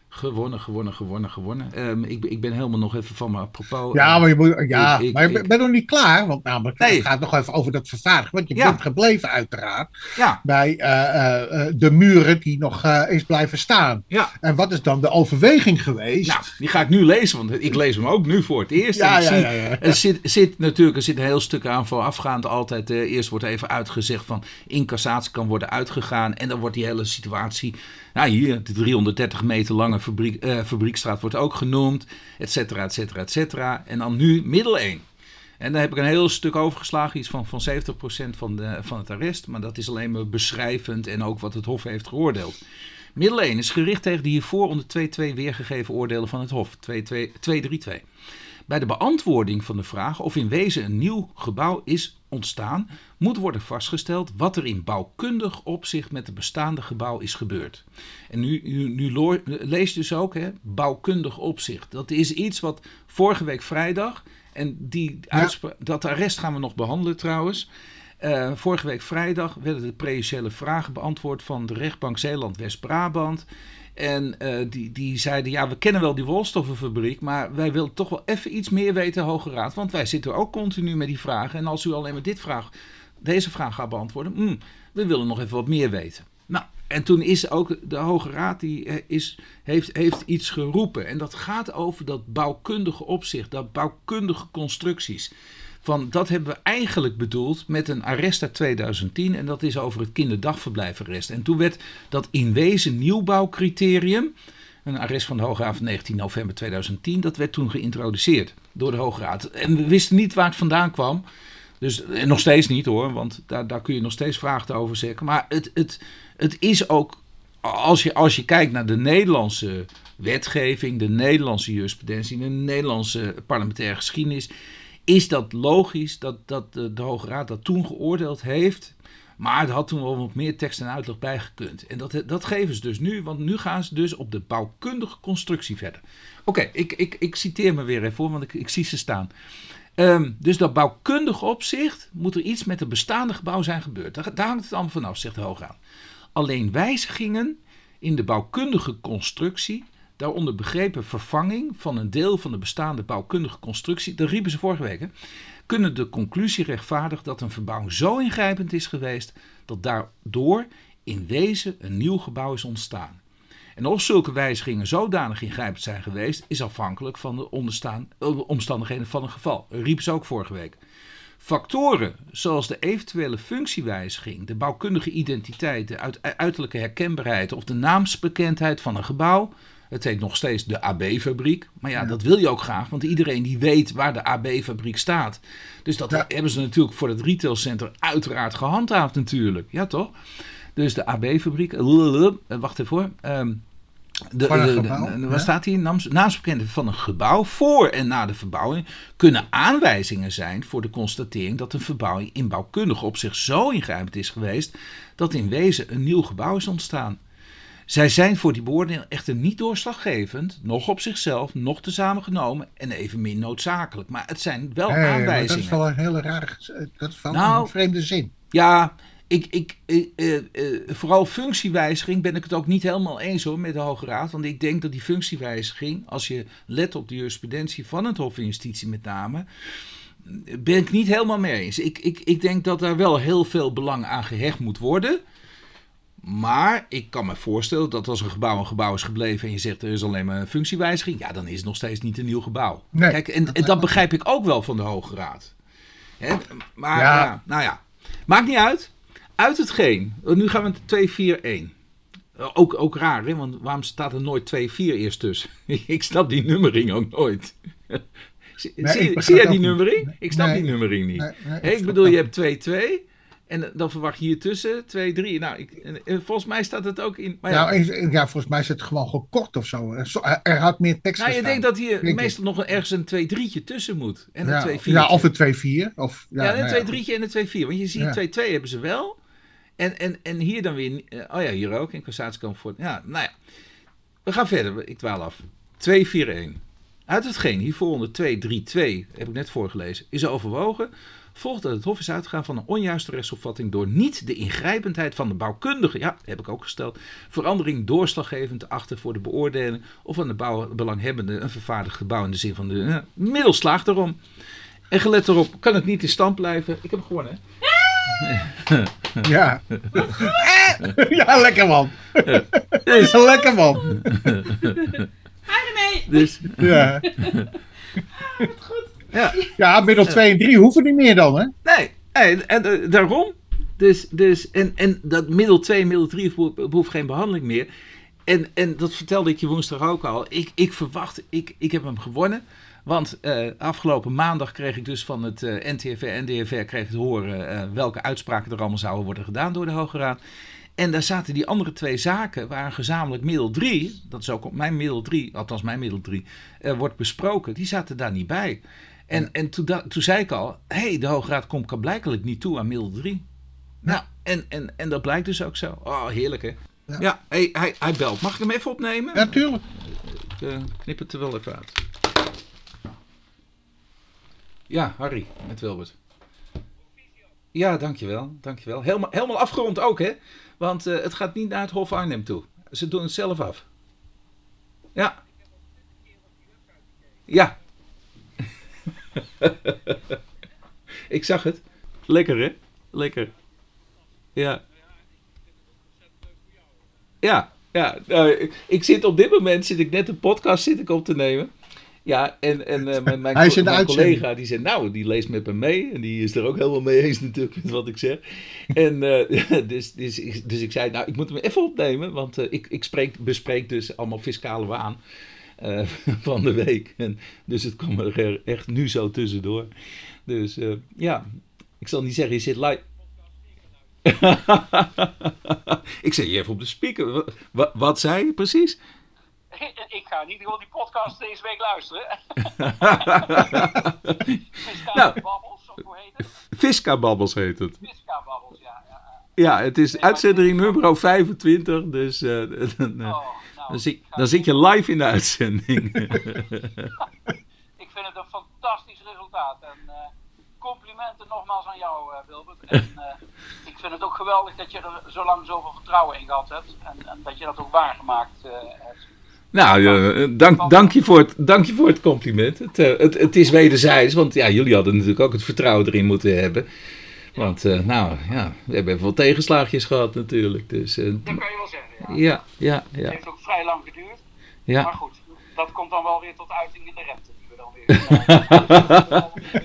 Gewonnen, gewonnen, gewonnen, gewonnen. Um, ik, ik ben helemaal nog even van me apropos. Ja, ehm, maar je, moet, ja, ik, maar je bent nog niet klaar. Want namelijk, nee. het gaat nog even over dat vervaardigen. Want je ja. bent gebleven uiteraard ja. bij uh, uh, de muren die nog uh, is blijven staan. Ja. En wat is dan de overweging geweest? Nou, die ga ik nu lezen. Want ik lees hem ook nu voor het eerst. Ja, ja, ja, ja, Er zit, zit natuurlijk er zit een heel stuk aan voorafgaand altijd. eerst wordt even uitgezegd van incassatie kan worden uitgegaan. En dan wordt die hele situatie nou, hier, de 330 meter lange fabriek, uh, fabriekstraat wordt ook genoemd, et cetera, et cetera, et cetera. En dan nu middel 1. En daar heb ik een heel stuk overgeslagen, iets van, van 70% van, de, van het arrest. Maar dat is alleen maar beschrijvend en ook wat het Hof heeft geoordeeld. Middel 1 is gericht tegen de hiervoor onder 2.2 weergegeven oordelen van het Hof, 232. Bij de beantwoording van de vraag of in wezen een nieuw gebouw is ontstaan, moet worden vastgesteld wat er in bouwkundig opzicht met het bestaande gebouw is gebeurd. En nu, nu, nu dus ook hè, bouwkundig opzicht. Dat is iets wat vorige week vrijdag, en die dat arrest gaan we nog behandelen trouwens. Uh, vorige week vrijdag werden de prejudiciële vragen beantwoord van de rechtbank Zeeland-West-Brabant. En uh, die, die zeiden, ja, we kennen wel die wolstoffenfabriek, maar wij willen toch wel even iets meer weten, Hoge Raad. Want wij zitten ook continu met die vragen. En als u alleen maar dit vraag, deze vraag gaat beantwoorden, mm, we willen nog even wat meer weten. Nou, en toen is ook de Hoge Raad, die eh, is, heeft, heeft iets geroepen. En dat gaat over dat bouwkundige opzicht, dat bouwkundige constructies. Van, dat hebben we eigenlijk bedoeld met een arrest uit 2010 en dat is over het kinderdagverblijfarrest. En toen werd dat in wezen nieuwbouwcriterium, een arrest van de Hoge Raad van 19 november 2010, dat werd toen geïntroduceerd door de Hoge Raad. En we wisten niet waar het vandaan kwam. Dus nog steeds niet hoor, want daar, daar kun je nog steeds vragen over zeggen. Maar het, het, het is ook, als je, als je kijkt naar de Nederlandse wetgeving, de Nederlandse jurisprudentie, de Nederlandse parlementaire geschiedenis, is dat logisch dat, dat de, Hoge Raad dat toen geoordeeld heeft. Maar er had toen wel wat meer tekst en uitleg bij gekund. En dat, dat geven ze dus nu, want nu gaan ze dus op de bouwkundige constructie verder. Oké, ik, ik, ik citeer me weer even voor, want ik, ik zie ze staan. Um, dus dat bouwkundig opzicht moet er iets met het bestaande gebouw zijn gebeurd. Daar, daar hangt het allemaal vanaf, zegt de Hoge Raad. Alleen wijzigingen in de bouwkundige constructie daaronder begrepen vervanging van een deel van de bestaande bouwkundige constructie, dat riepen ze vorige week, kunnen de conclusie rechtvaardigen dat een verbouwing zo ingrijpend is geweest dat daardoor in wezen een nieuw gebouw is ontstaan. En of zulke wijzigingen zodanig ingrijpend zijn geweest, is afhankelijk van de eh, omstandigheden van een geval. Riep ze ook vorige week. Factoren zoals de eventuele functiewijziging, de bouwkundige identiteit, de uiterlijke herkenbaarheid of de naamsbekendheid van een gebouw het heet nog steeds de AB-fabriek. Maar ja, dat wil je ook graag, want iedereen die weet waar de AB-fabriek staat. Dus dat hebben ze natuurlijk voor het retailcenter uiteraard gehandhaafd natuurlijk. Ja, toch? Dus de AB-fabriek, uh, wacht even hoor. Um, de, de, wat staat hier? Naamsbekendheid van een gebouw voor en na de verbouwing kunnen aanwijzingen zijn voor de constatering dat een verbouwing in bouwkundig opzicht zo ingrijpend is geweest dat in wezen een nieuw gebouw is ontstaan. Zij zijn voor die beoordeling echter niet doorslaggevend, nog op zichzelf, nog tezamen genomen en evenmin noodzakelijk. Maar het zijn wel aanwijzingen. Dat is wel een hele rare, dat wel nou, een vreemde zin. Ja, ik, ik, eh, eh, vooral functiewijziging ben ik het ook niet helemaal eens hoor met de Hoge Raad. Want ik denk dat die functiewijziging, als je let op de jurisprudentie van het Hof van Justitie met name, ben ik niet helemaal mee eens. Ik, ik, ik denk dat daar wel heel veel belang aan gehecht moet worden. Maar ik kan me voorstellen dat als een gebouw een gebouw is gebleven en je zegt er is alleen maar een functiewijziging, ja, dan is het nog steeds niet een nieuw gebouw. Nee. Kijk, en, en dat begrijp ik ook wel van de Hoge Raad. Hè, maar ja. Ja. nou ja, maakt niet uit. Uit hetgeen, nu gaan we het 241. Ook, ook raar, hè? want waarom staat er nooit 2-4 eerst tussen? ik snap die nummering ook nooit. zie Nee, zie- jij die nummering? Ik snap die nummering niet. Ik bedoel, je hebt 2-2 en dan verwacht je hier tussen 2-3. Nou, ik, en- en volgens mij staat het ook in. Maar ja, Nou, is- ja, volgens mij is het gewoon gekort of zo. Er had meer tekst nou, je denkt dat hier Denk ik. meestal nog ergens een 2-3'tje tussen moet. En ja, een 2-4. ja, of een 2-4. Of, ja, Ja, nou een 2-3'tje en een 2-4. Want je ziet Ja. 2-2 hebben ze wel. En, en, en hier dan weer. eh, Oh ja, hier ook in cassatiecomfort. Ja, nou ja. We gaan verder. Ik dwaal af. 2-4-1. Uit hetgeen hiervoor onder 2-3-2, heb ik net voorgelezen, is overwogen. Volgt dat het Hof is uitgegaan van een onjuiste rechtsopvatting door niet de ingrijpendheid van de bouwkundige, ja, heb ik ook gesteld, verandering doorslaggevend te achten voor de beoordeling of van de bouw, belanghebbende een vervaardigd gebouw in de zin van de eh, middelslaag daarom. En gelet erop kan het niet in stand blijven. Ik heb gewonnen, hè? Ja. ja, lekker man. Dus, lekker man. Ga ermee! dus Ja, ja. ja middel 2 en 3 hoeven niet meer dan, hè? Nee, nee en, eh, daarom. Dus, dus, en, en dat middel 2 en middel 3 behoeft, geen behandeling meer. En, en dat vertelde ik je woensdag ook al. Ik, ik verwacht, ik, ik heb hem gewonnen. Want eh, afgelopen maandag kreeg ik dus van het eh, NTFR en NDFR kreeg te horen welke uitspraken er allemaal zouden worden gedaan door de Hoge Raad. En daar zaten die andere twee zaken waar een gezamenlijk middel 3, dat is ook mijn middel 3, althans mijn middel 3, eh, wordt besproken, die zaten daar niet bij. En, en toen, toen zei ik al, hé, hey, de Hoge Raad komt blijkelijk niet toe aan middel 3. Nou, en, en, en dat blijkt dus ook zo. Oh, heerlijk hè. Ja, Ja. hey, hij, hij belt. Mag ik hem even opnemen? Ja, tuurlijk. Ik eh, knip het er wel even uit. Ja, Harry, met Wilbert. Ja, dankjewel. dankjewel. Helemaal, helemaal afgerond ook, hè? Want eh, het gaat niet naar het Hof Arnhem toe. Ze doen het zelf af. Ja. Ja. Ik zag het. Lekker, hè? Lekker. Ja. Ja, ja. Nou, ik, ik zit op dit moment, zit ik net een podcast zit ik op te nemen. Ja, en, en eh, mijn, mijn, Hij collega die zei, nou, die leest met me mee. En die is er ook helemaal mee eens natuurlijk met wat ik zeg. En eh, dus, dus, ik- dus ik zei, nou, ik moet hem even opnemen. Want eh, ik, ik spreek, bespreek dus allemaal fiscale waan eh, van de week. En, dus het kwam er echt nu zo tussendoor. Dus eh, ja, ik zal niet zeggen, je zit live... ik zet je even op de speaker. Wat, wat, wat zei je precies? Ik ga in ieder geval die podcast deze week luisteren. Fiscale Nou. babbels, of hoe heet het? Fisca-babbels heet het. Fisca babbels, ja. ja, ja. Het is uitzending nummer 25. Dus eh, Oh, dan, zit, ik ga- dan zit je live in de uitzending. Ik vind het een fantastisch resultaat. En eh, complimenten nogmaals aan jou, eh, Wilbert. En eh, ik vind het ook geweldig dat je er zo lang zoveel vertrouwen in gehad hebt. En, en dat je dat ook waargemaakt hebt. nou, dank, dank, je voor het, dank je voor het compliment. Het, het, het is wederzijds, want ja, jullie hadden natuurlijk ook het vertrouwen erin moeten hebben. Want, eh, nou ja, we hebben wat tegenslaagjes gehad natuurlijk. Dus, eh, Dat kan je wel zeggen, ja. ja, ja, Het heeft ook vrij lang geduurd. Maar ja. goed, dat komt dan wel weer tot uiting in de rente. Die we dan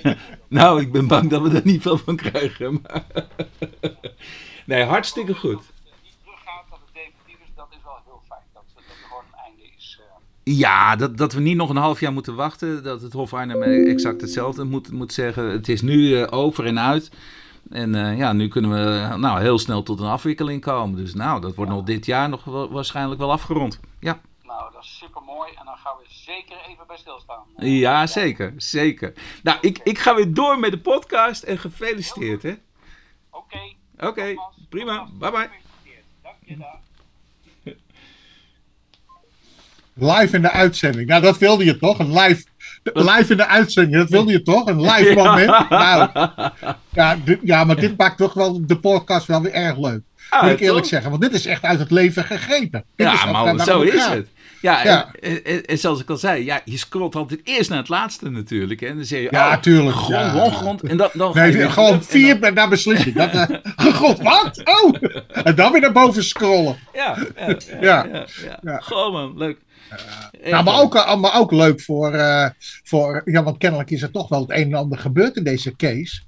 weer Nou, ik ben bang dat we er niet veel van krijgen. Maar... Nee, hartstikke goed. Dat het niet teruggaat, dat het definitief is, dat is wel heel fijn. Dat, dat gewoon een einde is. Ja, dat, dat we niet nog een half jaar moeten wachten. Dat het Hof Arnhem exact hetzelfde moet, moet zeggen. Het is nu eh, over en uit. En eh, ja, nu kunnen we nou, heel snel tot een afwikkeling komen. Dus nou, dat wordt nog dit jaar nog wel, waarschijnlijk wel afgerond. Ja, Nou, dat is super mooi. En dan gaan we zeker even bij stilstaan. Eh, ja zeker, zeker. Nou, ik, ik ga weer door met de podcast en gefeliciteerd hè. Oké. Oké, prima. Bye bye. gefeliciteerd. Dank je. Live in de uitzending. Nou, dat wilde je toch? Een live, live in de uitzending, dat wilde je toch? Een live moment? Nou, ja, dit- ja, maar dit maakt toch wel de podcast wel weer erg leuk. Ah, Moet ik eerlijk toch? zeggen, want dit is echt uit het leven gegrepen. Dit Ja, maar zo is gaat. het. Ja, Ja. En, en, en zoals ik al zei, ja, je scrolt altijd eerst naar het laatste natuurlijk. Hè. En dan zeg je, Ja, oh, tuurlijk, grond, ja. grond. En dan, dan je Nee, weer gewoon terug en vier per naar beslissing. Dat, eh, God, wat? Oh! En dan weer naar boven scrollen. Ja, ja, ja, Ja. ja, ja. Ja. Gewoon man, leuk. Nou, maar ook, eh, maar ook leuk voor, eh, voor. Ja, want kennelijk is er toch wel het een en ander gebeurd in deze case.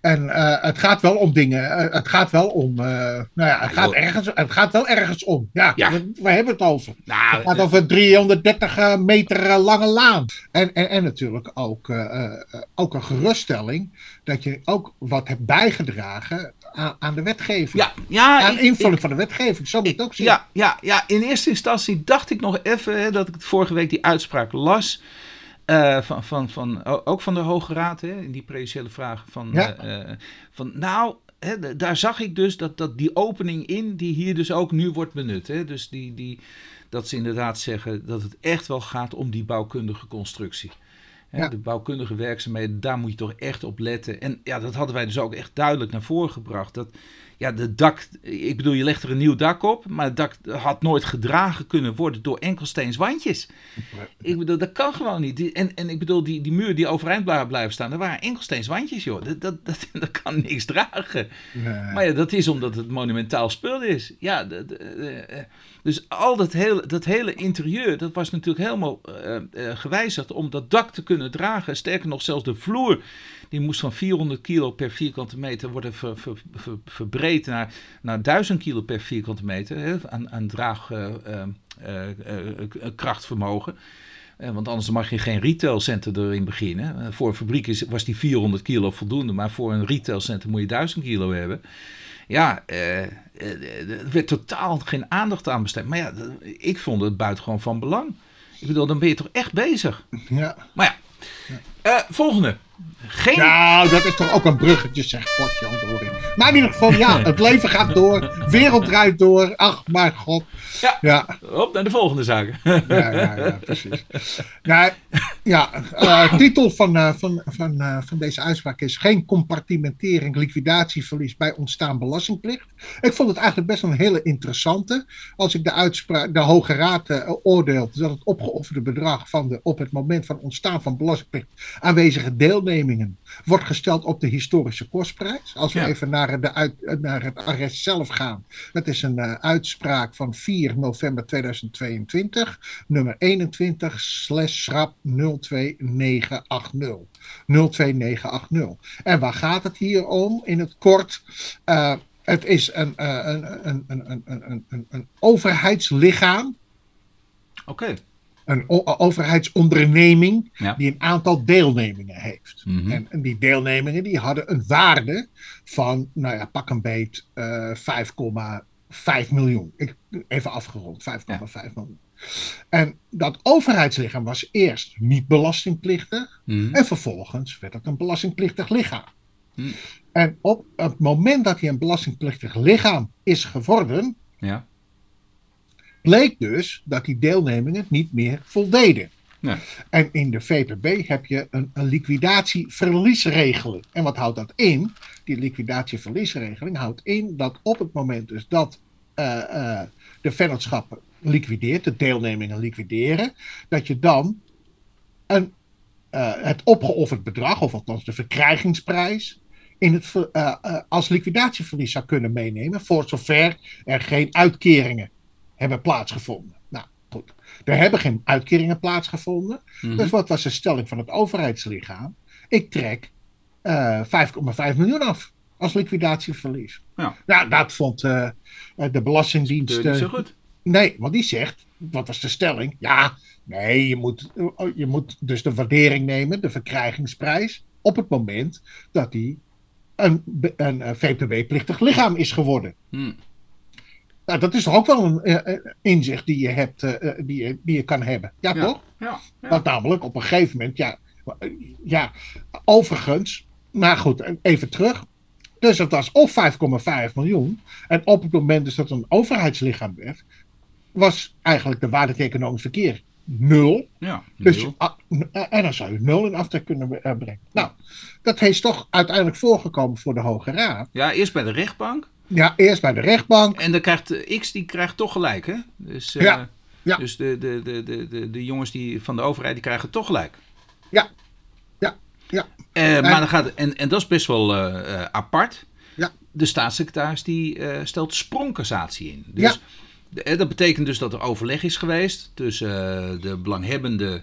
En eh, het gaat wel om dingen. het gaat wel om. eh, nou ja, het gaat, ergens, het gaat wel ergens om. Ja, Ja. we- waar hebben we het over? Nou, Het gaat over een 330 eh, meter lange laan. En, en, en natuurlijk ook, eh, eh, eh, ook een geruststelling dat je ook wat hebt bijgedragen aan, aan de wetgeving. ja, ja, aan ik- invulling ik- van de wetgeving. Zo moet je het ook zien. Ja, ja, ja, in eerste instantie dacht ik nog even hè, dat ik vorige week die uitspraak las. eh, van, van, van, ook van de Hoge Raad, hè, in die prejudiciële vragen. Van, Ja. eh, eh, van nou, hè, daar zag ik dus dat, dat die opening in, die hier dus ook nu wordt benut. Hè, dus die, die, dat ze inderdaad zeggen dat het echt wel gaat om die bouwkundige constructie. Hè. De bouwkundige werkzaamheden, daar moet je toch echt op letten. En ja, dat hadden wij dus ook echt duidelijk naar voren gebracht. Dat, ja, de dak, ik bedoel, je legt er een nieuw dak op, maar het dak had nooit gedragen kunnen worden door enkelsteens wandjes. Ik bedoel, dat kan gewoon niet. Die- En, en ik bedoel, die, die muur die overeind blijven staan, dat waren enkelsteens wandjes, joh. Dat, dat, dat, dat kan niks dragen. Nee. Maar ja, dat is omdat het monumentaal spul is. Ja, de- de- eh, dus al dat hele, dat hele interieur, dat was natuurlijk helemaal eh, eh, gewijzigd om dat dak te kunnen dragen. Sterker nog, zelfs de vloer, die moest van 400 kilo per vierkante meter worden ver- ver- ver- verbreed naar, naar 1000 kilo per vierkante meter hè, aan, aan draagkrachtvermogen. Eh, want anders mag je geen retailcenter erin beginnen. Voor een fabriek was die 400 kilo voldoende, maar voor een retailcenter moet je 1000 kilo hebben. Ja, eh, eh, er werd totaal geen aandacht aan besteed. Maar ja, ik vond het buitengewoon van belang. Ik bedoel, dan ben je toch echt bezig. Ja. Maar ja, Eh, volgende. Geen... Nou, dat is toch ook een bruggetje, zeg potje. Maar in ieder geval, ja, het leven gaat door. Wereld draait door. Ach, mijn god. Ja. Ja, Op naar de volgende zaken. ja, ja, ja precies. Nou, ja, eh, titel van, eh, van, van, eh, van deze uitspraak is geen compartimentering liquidatieverlies bij ontstaan belastingplicht. Ik vond het eigenlijk best wel een hele interessante. Als ik de uitspraak, de Hoge Raad oordeelt dat het opgeofferde bedrag van de op het moment van ontstaan van belastingplicht aanwezige deelnemingen wordt gesteld op de historische kostprijs. Als we Ja. even naar, de uit, naar het arrest zelf gaan. Dat is een eh, uitspraak van 4 november 2022, nummer 21 slash schrap 02980. 02980. En waar gaat het hier om? In het kort, eh, het is een, eh, een, een, een, een, een, een, een overheidslichaam, Oké. Een overheidsonderneming, Ja. die een aantal deelnemingen heeft. Mhm. En, en die deelnemingen die hadden een waarde van, nou ja, pak een beet, eh 5,5 miljoen. Ik, even afgerond, 5,5 miljoen. En dat overheidslichaam was eerst niet belastingplichtig. Mhm. En vervolgens werd het een belastingplichtig lichaam. Hm. En op het moment dat hij een belastingplichtig lichaam is geworden, Ja. Bleek dus dat die deelnemingen niet meer voldeden. En in de VPB heb je een, een liquidatieverliesregeling. En wat houdt dat in? Die liquidatieverliesregeling houdt in dat op het moment dus dat eh, eh, de vennootschappen liquideert, de deelnemingen liquideren, dat je dan een, eh, het opgeofferd bedrag, of althans de verkrijgingsprijs, in het, als liquidatieverlies zou kunnen meenemen, voor zover er geen uitkeringen hebben plaatsgevonden. Nou, goed. Er hebben geen uitkeringen plaatsgevonden. Mhm. Dus wat was de stelling van het overheidslichaam? Ik trek eh 5,5 miljoen af als liquidatieverlies. Ja. Nou, dat vond eh, eh, de Belastingdienst. Niet zo goed. Nee, want die zegt, wat was de stelling? Ja, nee, je moet, je moet dus de waardering nemen, de verkrijgingsprijs, op het moment dat die een, een, VPB-plichtig lichaam is geworden. Hm. Nou, dat is toch ook wel een eh, eh, inzicht die je, hebt, eh, die, je, die je kan hebben. Ja, Ja. toch? Ja. ja. Want namelijk op een gegeven moment, ja, ja, overigens, maar goed, even terug. Dus het was of 5,5 miljoen. En op het moment dus dat het een overheidslichaam werd, was eigenlijk de waarde economisch verkeer nul. Ja, Dus, nul. n- en dan zou je nul in aftrek kunnen brengen. Nou, dat is toch uiteindelijk voorgekomen voor de Hoge Raad. ja, eerst bij de rechtbank. Ja, eerst bij de rechtbank. En dan krijgt X, die krijgt toch gelijk, hè? Dus, eh, Ja, ja. dus de, de, de, de, de, de jongens die, van de overheid, die krijgen toch gelijk. Ja, ja, ja. Eh, maar dan gaat, en, en dat is best wel eh, apart. Ja. De staatssecretaris die stelt sprongcassatie in. Dus Ja. de- dat betekent dus dat er overleg is geweest tussen de belanghebbende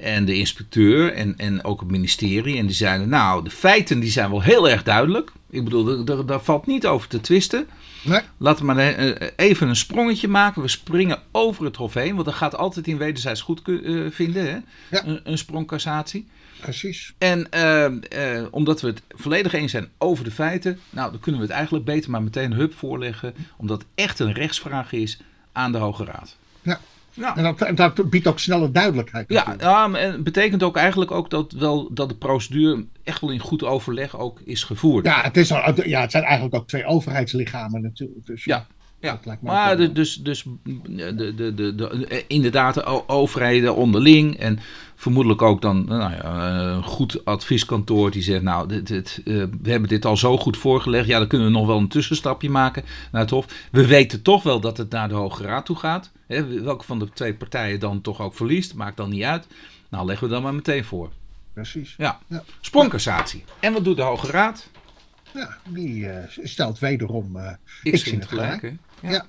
en de inspecteur en, en ook het ministerie. En die zeiden, nou, de feiten die zijn wel heel erg duidelijk. Ik bedoel, daar- valt niet over te twisten. Nee, Laten we maar eh, even een sprongetje maken. We springen over het hof heen, want dat gaat altijd in wederzijds goed eh, vinden, hè? Ja. Een, een sprongcassatie. precies. En eh, eh, omdat we het volledig eens zijn over de feiten, nou, dan kunnen we het eigenlijk beter maar meteen hup voorleggen, omdat het echt een rechtsvraag is aan de Hoge Raad. Ja. Ja. En dat, en dat biedt ook snelle duidelijkheid. Ja, natuurlijk. ja, maar het betekent ook eigenlijk ook dat, wel, dat de procedure echt wel in goed overleg ook is gevoerd. Ja, het, is al, ja, het zijn eigenlijk ook twee overheidslichamen natuurlijk. Dus, Ja, Ja, maar de, dus, dus de, de, de, de, de- inderdaad de overheden onderling en vermoedelijk ook dan nou ja, een goed advieskantoor die zegt, nou, dit, dit, eh, we hebben dit al zo goed voorgelegd, ja, dan kunnen we nog wel een tussenstapje maken naar het Hof. We weten toch wel dat het naar de Hoge Raad toe gaat. Hè, welke van de twee partijen dan toch ook verliest, maakt dan niet uit. Nou, leggen we dan maar meteen voor. Precies. Ja, Ja. sprongcassatie. En wat doet de Hoge Raad? Ja, die eh, stelt wederom eh Ik X in het gelijk? Ja.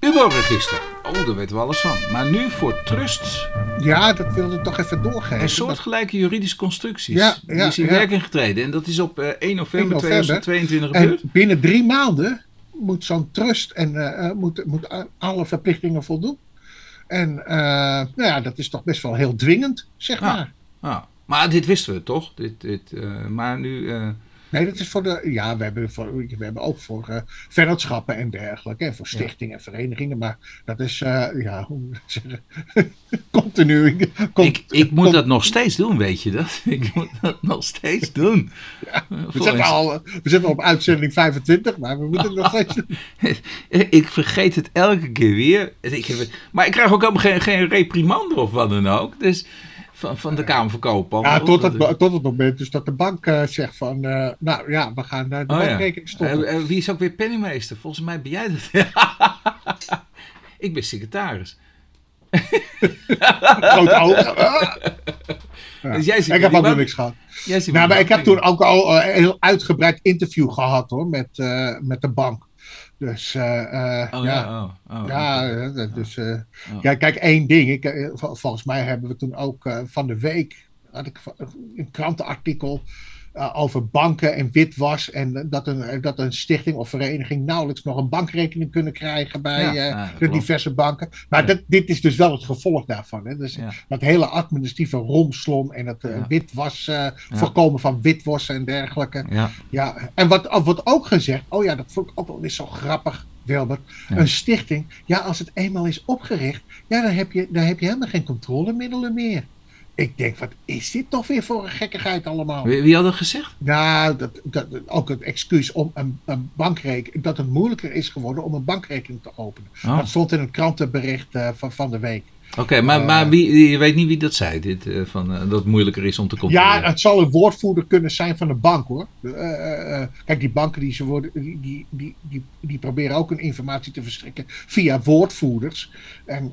UBO-register. Oh, daar weten we alles van. Maar nu voor trusts Ja, dat wilde ik toch even doorgeven. en Dat- soortgelijke juridische constructies. Ja, die ja, is in werking getreden. En dat is op eh, 1 november, 1 november. 2022 En gebeurd. binnen drie maanden moet zo'n trust en eh, eh, moet, moet alle verplichtingen voldoen. En eh, nou ja, dat is toch best wel heel dwingend, zeg Ja. maar. Ah, maar dit wisten we toch? Dit, dit, maar nu... Nee, dat is voor de. Ja, we hebben, voor, we hebben ook voor eh vennootschappen en dergelijke. En voor stichtingen en verenigingen. Maar dat is, eh, ja, hoe moet ik zeggen. continu. Ik, ik moet dat nog steeds doen, weet je dat? Ik moet dat nog steeds doen. We zitten, al, we zitten op uitzending 25, maar we moeten het nog steeds doen. ik vergeet het elke keer weer. Ik heb maar ik krijg ook helemaal geen, geen reprimande of wat dan ook. Dus van, van de Kamer Koophandel. Ja, tot het, tot het moment dus dat de bank eh, zegt van. eh, nou ja, we gaan eh, de Oh, ja. bankrekening stoppen. Wie is ook weer penningmeester? Volgens mij ben jij dat. ik ben secretaris. Grote ogen. Ah. Ja. Dus jij ik heb die ook nog bank- niks gehad. Nou, maar ik heb toen ook al een heel uitgebreid interview gehad hoor, met, met de bank. Dus eh, eh, Oh ja. ja, oh, oh, Ja, eh, dat- dus, eh, ja, kijk, één ding. Ik, eh, vol- volgens mij hebben we toen ook van de week had ik een krantenartikel eh, over banken en witwas. En dat een, dat een stichting of vereniging nauwelijks nog een bankrekening kunnen krijgen bij Ja, eh, ja, de klopt. diverse banken. Maar Ja. dat, dit is dus wel het gevolg daarvan. Hè? Dus dat hele administratieve romslom en het Ja. witwas, voorkomen van witwassen en dergelijke. Ja, Ja, en wat wat wordt ook gezegd, oh ja, dat vond ik ook wel eens zo grappig, Wilbert. Een stichting, ja, als het eenmaal is opgericht, ja, dan heb je, dan heb je helemaal geen controlemiddelen meer. Ik denk, wat is dit toch weer voor een gekkigheid allemaal? wie, wie had dat gezegd? Nou, dat, dat, ook het excuus om een, een bankrekening, dat het moeilijker is geworden om een bankrekening te openen. Oh. Dat stond in het krantenbericht eh, van, van de week. Oké, maar, Eh. maar wie, je weet niet wie dat zei, dit, eh, van, dat het moeilijker is om te controleren. Ja, het zal een woordvoerder kunnen zijn van de bank hoor. Kijk, die banken die, ze worden, die, die, die, die, proberen ook hun informatie te verstrekken via woordvoerders. En,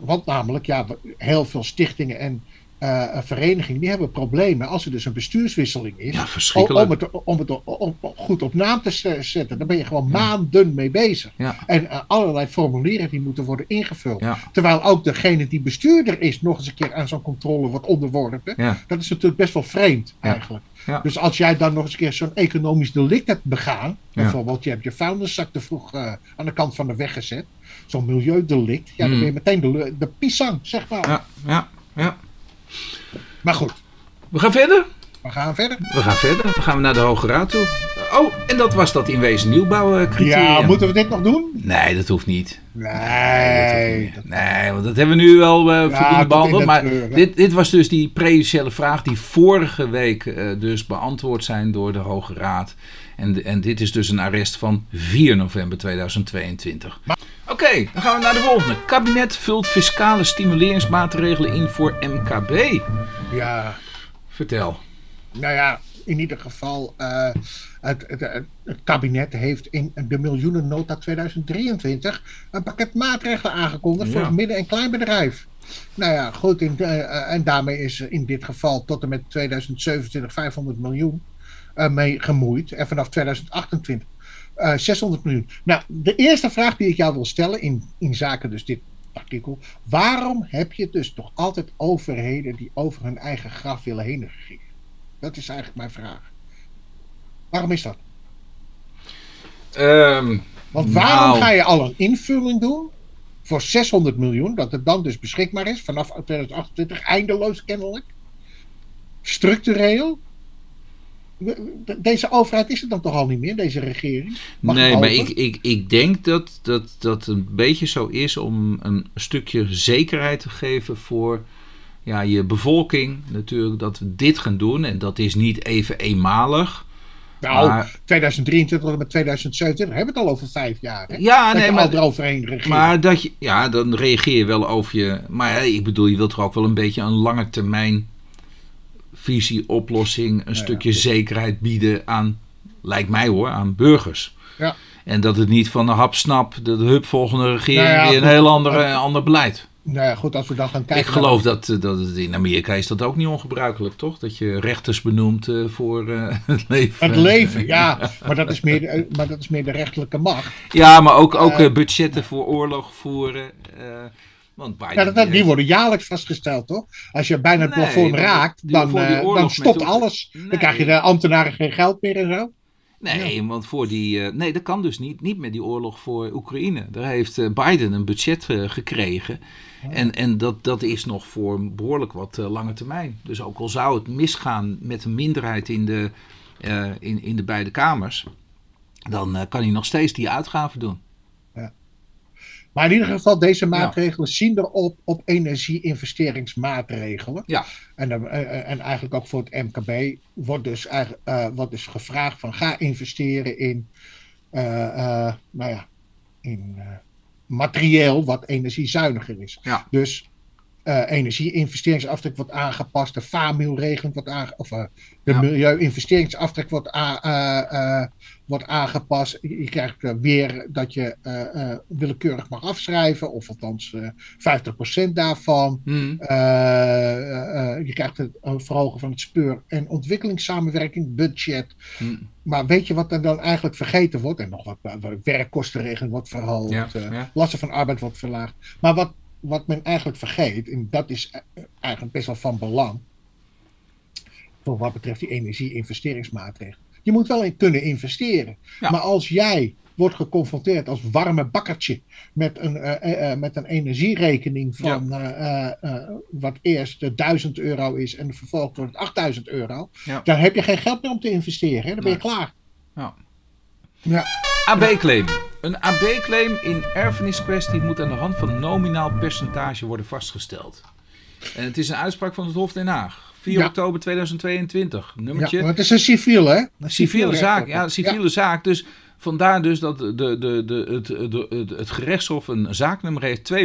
want namelijk, ja, heel veel stichtingen en eh, verenigingen die hebben problemen als er dus een bestuurswisseling is. Ja, om, verschrikkelijk. om het, om het om- om goed op naam te zetten. Daar ben je gewoon maanden mee bezig. Ja, En eh, allerlei formulieren die moeten worden ingevuld. ja, Terwijl ook degene die bestuurder is nog eens een keer aan zo'n controle wordt onderworpen. Dat is natuurlijk best wel vreemd eigenlijk. Dus als jij dan nog eens een keer zo'n economisch delict hebt begaan, bijvoorbeeld je hebt je vuilniszak te vroeg eh, aan de kant van de weg gezet, zo'n milieudelict, ja, dan Mm. ben je meteen de, de pisang, zeg maar. ja, ja, ja. Maar goed, We gaan verder. we gaan verder. We gaan verder. Dan gaan we naar de Hoge Raad toe. Oh, en dat was dat in wezen nieuwbouwcriterium. Ja, moeten we dit nog doen? Nee, dat hoeft niet. Nee. Nee, dat- nee, want dat hebben we nu wel eh in behandeld. de Maar dit, dit was dus die prejudiciële vraag die vorige week eh, dus beantwoord zijn door de Hoge Raad. En, en dit is dus een arrest van 4 november 2022. Oké, dan gaan we naar de volgende. Kabinet vult fiscale stimuleringsmaatregelen in voor MKB. Ja, Vertel. nou ja, in ieder geval, eh, het, het, kabinet heeft in de miljoenennota 2023 een pakket maatregelen aangekondigd voor het midden- en kleinbedrijf. Nou ja, goed, in, eh, eh, en daarmee is in dit geval tot en met 2027 500 miljoen mee gemoeid. En vanaf 2028 eh, 600 miljoen. Nou, de eerste vraag die ik jou wil stellen in, in zaken dus dit artikel. Waarom heb je dus toch altijd overheden die over hun eigen graf willen heen regeren? Dat is eigenlijk mijn vraag. Waarom is dat? Ehm, Want waarom Nou. ga je al een invulling doen voor 600 miljoen, dat het dan dus beschikbaar is vanaf 2028, eindeloos kennelijk? Structureel? De- Deze overheid is het dan toch al niet meer, deze regering? Mag nee, maar ik, ik, ik denk dat, dat dat een beetje zo is om een stukje zekerheid te geven voor ja, je bevolking. Natuurlijk dat we dit gaan doen. En dat is niet even eenmalig. Nou, maar- 2023 tot met 2027 hebben we het al over vijf jaar. Hè? Ja, dat nee, maar, al eroverheen maar dat je, ja, dan reageer je wel over je. Maar ja, ik bedoel, je wilt toch ook wel een beetje een lange termijn visie, oplossing, een stukje zekerheid bieden aan, lijkt mij hoor, aan burgers. Ja. En dat het niet van een hap snap, de, de hup volgende regering Nou ja, weer een goed. heel andere, ander beleid. Nou ja, goed, als we dan gaan kijken. Ik geloof dat, eh, dat het in Amerika is dat ook niet ongebruikelijk, toch? Dat je rechters benoemt eh, voor eh, het leven. Het leven, ja. Maar dat is meer, de- maar dat is meer de rechterlijke macht. Ja, maar ook, ook Eh, eh, budgetten voor oorlog voeren. Want Biden Ja, dat, dat- die worden jaarlijks vastgesteld, toch? Als je bijna het Nee, plafond raakt, dan, eh, dan stopt alles. Nee. Dan krijg je de ambtenaren geen geld meer en zo. Nee, want voor die. eh, nee, dat kan dus niet. Niet met die oorlog voor Oekraïne. Daar heeft eh, Biden een budget gekregen. En, en dat, dat is nog voor behoorlijk wat lange termijn. Dus ook al zou het misgaan met een minderheid in de, in, in de beide kamers. Dan kan hij nog steeds die uitgaven doen. Maar in ieder geval, deze maatregelen zien erop op energie-investeringsmaatregelen. Ja. En, eh, eh, en eigenlijk ook voor het MKB wordt dus, eh, wordt dus gevraagd van ga investeren in, nou ja, in materieel wat energiezuiniger is. Ja. Dus eh energie-investeringsaftrek wordt aangepast, de FAMU-regeling wordt aangepast, of de Ja. milieu-investeringsaftrek wordt, eh, wordt aangepast. Je, je krijgt eh, weer dat je eh, eh, willekeurig mag afschrijven, of althans eh 50% daarvan. Hmm. Je krijgt het verhogen van het speur- en ontwikkelingssamenwerking budget. Hmm. Maar weet je wat er dan eigenlijk vergeten wordt? En nog wat, wat werkkostenregeling wordt verhoogd. Ja, ja. Lasten van arbeid wordt verlaagd. Maar wat, wat men eigenlijk vergeet, en dat is eigenlijk best wel van belang. Voor wat betreft die energie-investeringsmaatregelen. Je moet wel in kunnen investeren. Ja. Maar als jij wordt geconfronteerd als warme bakkertje met een, eh, eh, eh, met een energierekening van wat eerst eh, 1000 euro is en vervolgens wordt het 8000 euro, Ja. dan heb je geen geld meer om te investeren. Hè? Dan ben je Nee. klaar. Ja. Ja. AB-claim. Een AB-claim in erfeniskwestie moet aan de hand van nominaal percentage worden vastgesteld. En het is een uitspraak van het Hof Den Haag. 4 Ja. oktober 2022. Ja, Nummertje. maar het is een civiel, hè? Een civiele zaak. Ja, civiele zaak. Dus vandaar dus dat de, de, de, het, de, het, het gerechtshof een zaaknummer heeft 200.267.296.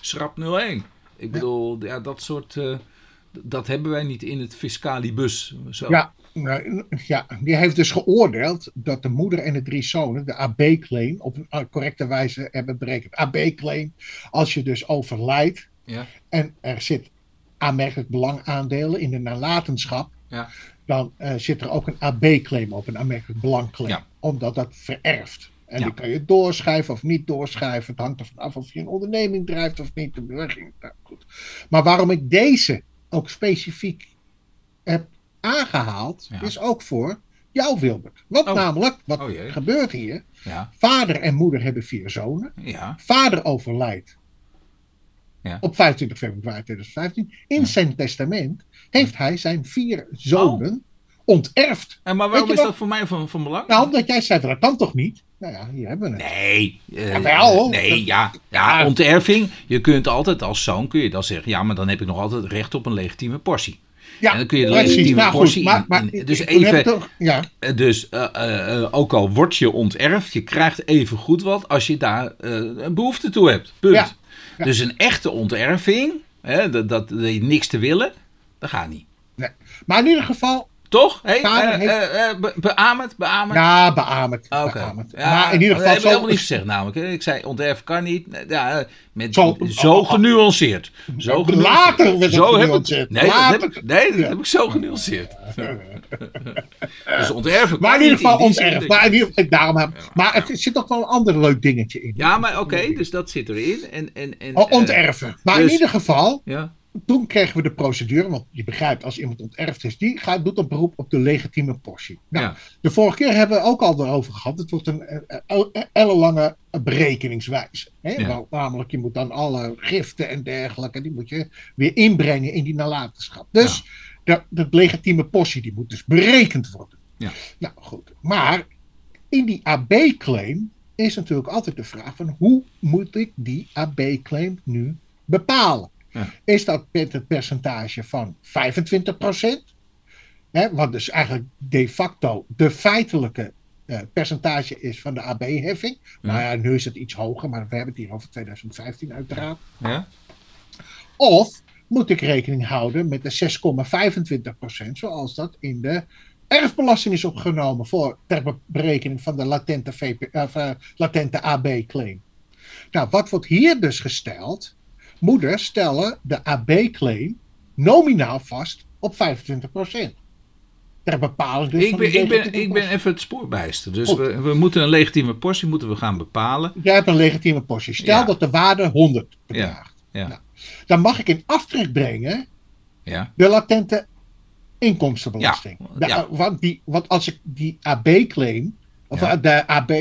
Schrap 01. Ik bedoel, ja, dat soort... eh, dat hebben wij niet in het fiscalibus. Zo. Ja, ja, die heeft dus geoordeeld dat de moeder en de drie zonen de AB-claim op een eh, correcte wijze hebben berekend. AB-claim, als je dus overlijdt Ja. en er zit aanmerkelijk belangaandelen in de nalatenschap, Ja. dan eh, zit er ook een AB-claim op, een aanmerkelijk belangclaim, Ja. omdat dat vererft. En die kan je doorschrijven of niet doorschrijven. Het hangt ervan af of je een onderneming drijft of niet. De beweging. Nou, goed. Maar waarom ik deze ook specifiek heb aangehaald, is ook voor jou, Wilbert. Want Oh. namelijk, wat Oh gebeurt hier? Ja. Vader en moeder hebben vier zonen. Ja. Vader overlijdt Ja. op 25 februari 2015. In Ja. zijn testament heeft hij zijn vier zonen onterfd. En maar waarom is wat- dat voor mij van, van belang? Nou, omdat jij zei, dat kan toch niet? Nou ja, hier hebben we het. Nee. eh. Nee, ja, ja. Ja. Onterving. Je kunt altijd als zoon kun je dan zeggen, ja, maar dan heb ik nog altijd recht op een legitieme portie. Ja, en dan kun je de precies. legitieme Nou, portie maar, in- Dus even, toch- ja, eh, dus eh, ook al word je onterfd, je krijgt even goed wat als je daar een behoefte toe hebt. Punt. Ja, ja. Dus een echte onterving, hè, dat, dat, dat niks te willen, dat gaat niet. nee. Maar in ieder geval, Toch? Hey, Kamer heeft- be- beaamd, beaamd. ja, beaamd. Ah, Oké. Ja, maar in ieder dat geval, heb ik helemaal niet gezegd namelijk. Ik zei onterf kan niet. Ja, eh, met, Zo- zo, oh, oh. genuanceerd. Zo genuanceerd. Later werd zo heb ik, genuanceerd. nee, dat heb ik, nee, dat heb ik zo genuanceerd. dus onterven maar in ieder geval onterfd. dat Maar, in ieder, daarom heb, maar het zit ook wel een ander leuk dingetje in. Ja, maar oké, dus dat zit erin. En, en, en, Oh, eh, onterven. Maar in dus- ieder geval, ja, toen kregen we de procedure, want je begrijpt, als iemand onterfd is, die gaat, doet een beroep op de legitieme portie. Nou, Ja. De vorige keer hebben we ook al erover gehad. Het wordt een eh, eh, eh, ellenlange berekeningswijze. Hè? Ja. Wel, namelijk, je moet dan alle giften en dergelijke, die moet je weer inbrengen in die nalatenschap. Dus de, de legitieme portie, die moet dus berekend worden. Ja. Nou goed, maar in die AB-claim is natuurlijk altijd de vraag van hoe moet ik die AB-claim nu bepalen? Ja. Is dat met het percentage van 25%? Hè, wat dus eigenlijk de facto de feitelijke eh, percentage is van de AB-heffing. Nou ja, nu is het iets hoger, maar we hebben het hier over 2015 uiteraard. ja, Of moet ik rekening houden met de 6,25%, zoals dat in de erfbelasting is opgenomen voor ter be- berekening van de latente, VP, eh, latente AB-claim. Nou, wat wordt hier dus gesteld? Moeders stellen de AB-claim nominaal vast op 25%. Ter bepaling dus ik van ben, ik, ben, ik ben even het spoor bijster. Dus we, we moeten een legitieme portie moeten we gaan bepalen. Jij hebt een legitieme portie. Stel Ja. dat de waarde 100 bedraagt. Ja. Nou, dan mag ik in aftrek brengen Ja, de latente inkomstenbelasting. Ja, De- ja. want, die, want als ik die AB-claim, of Ja. de AB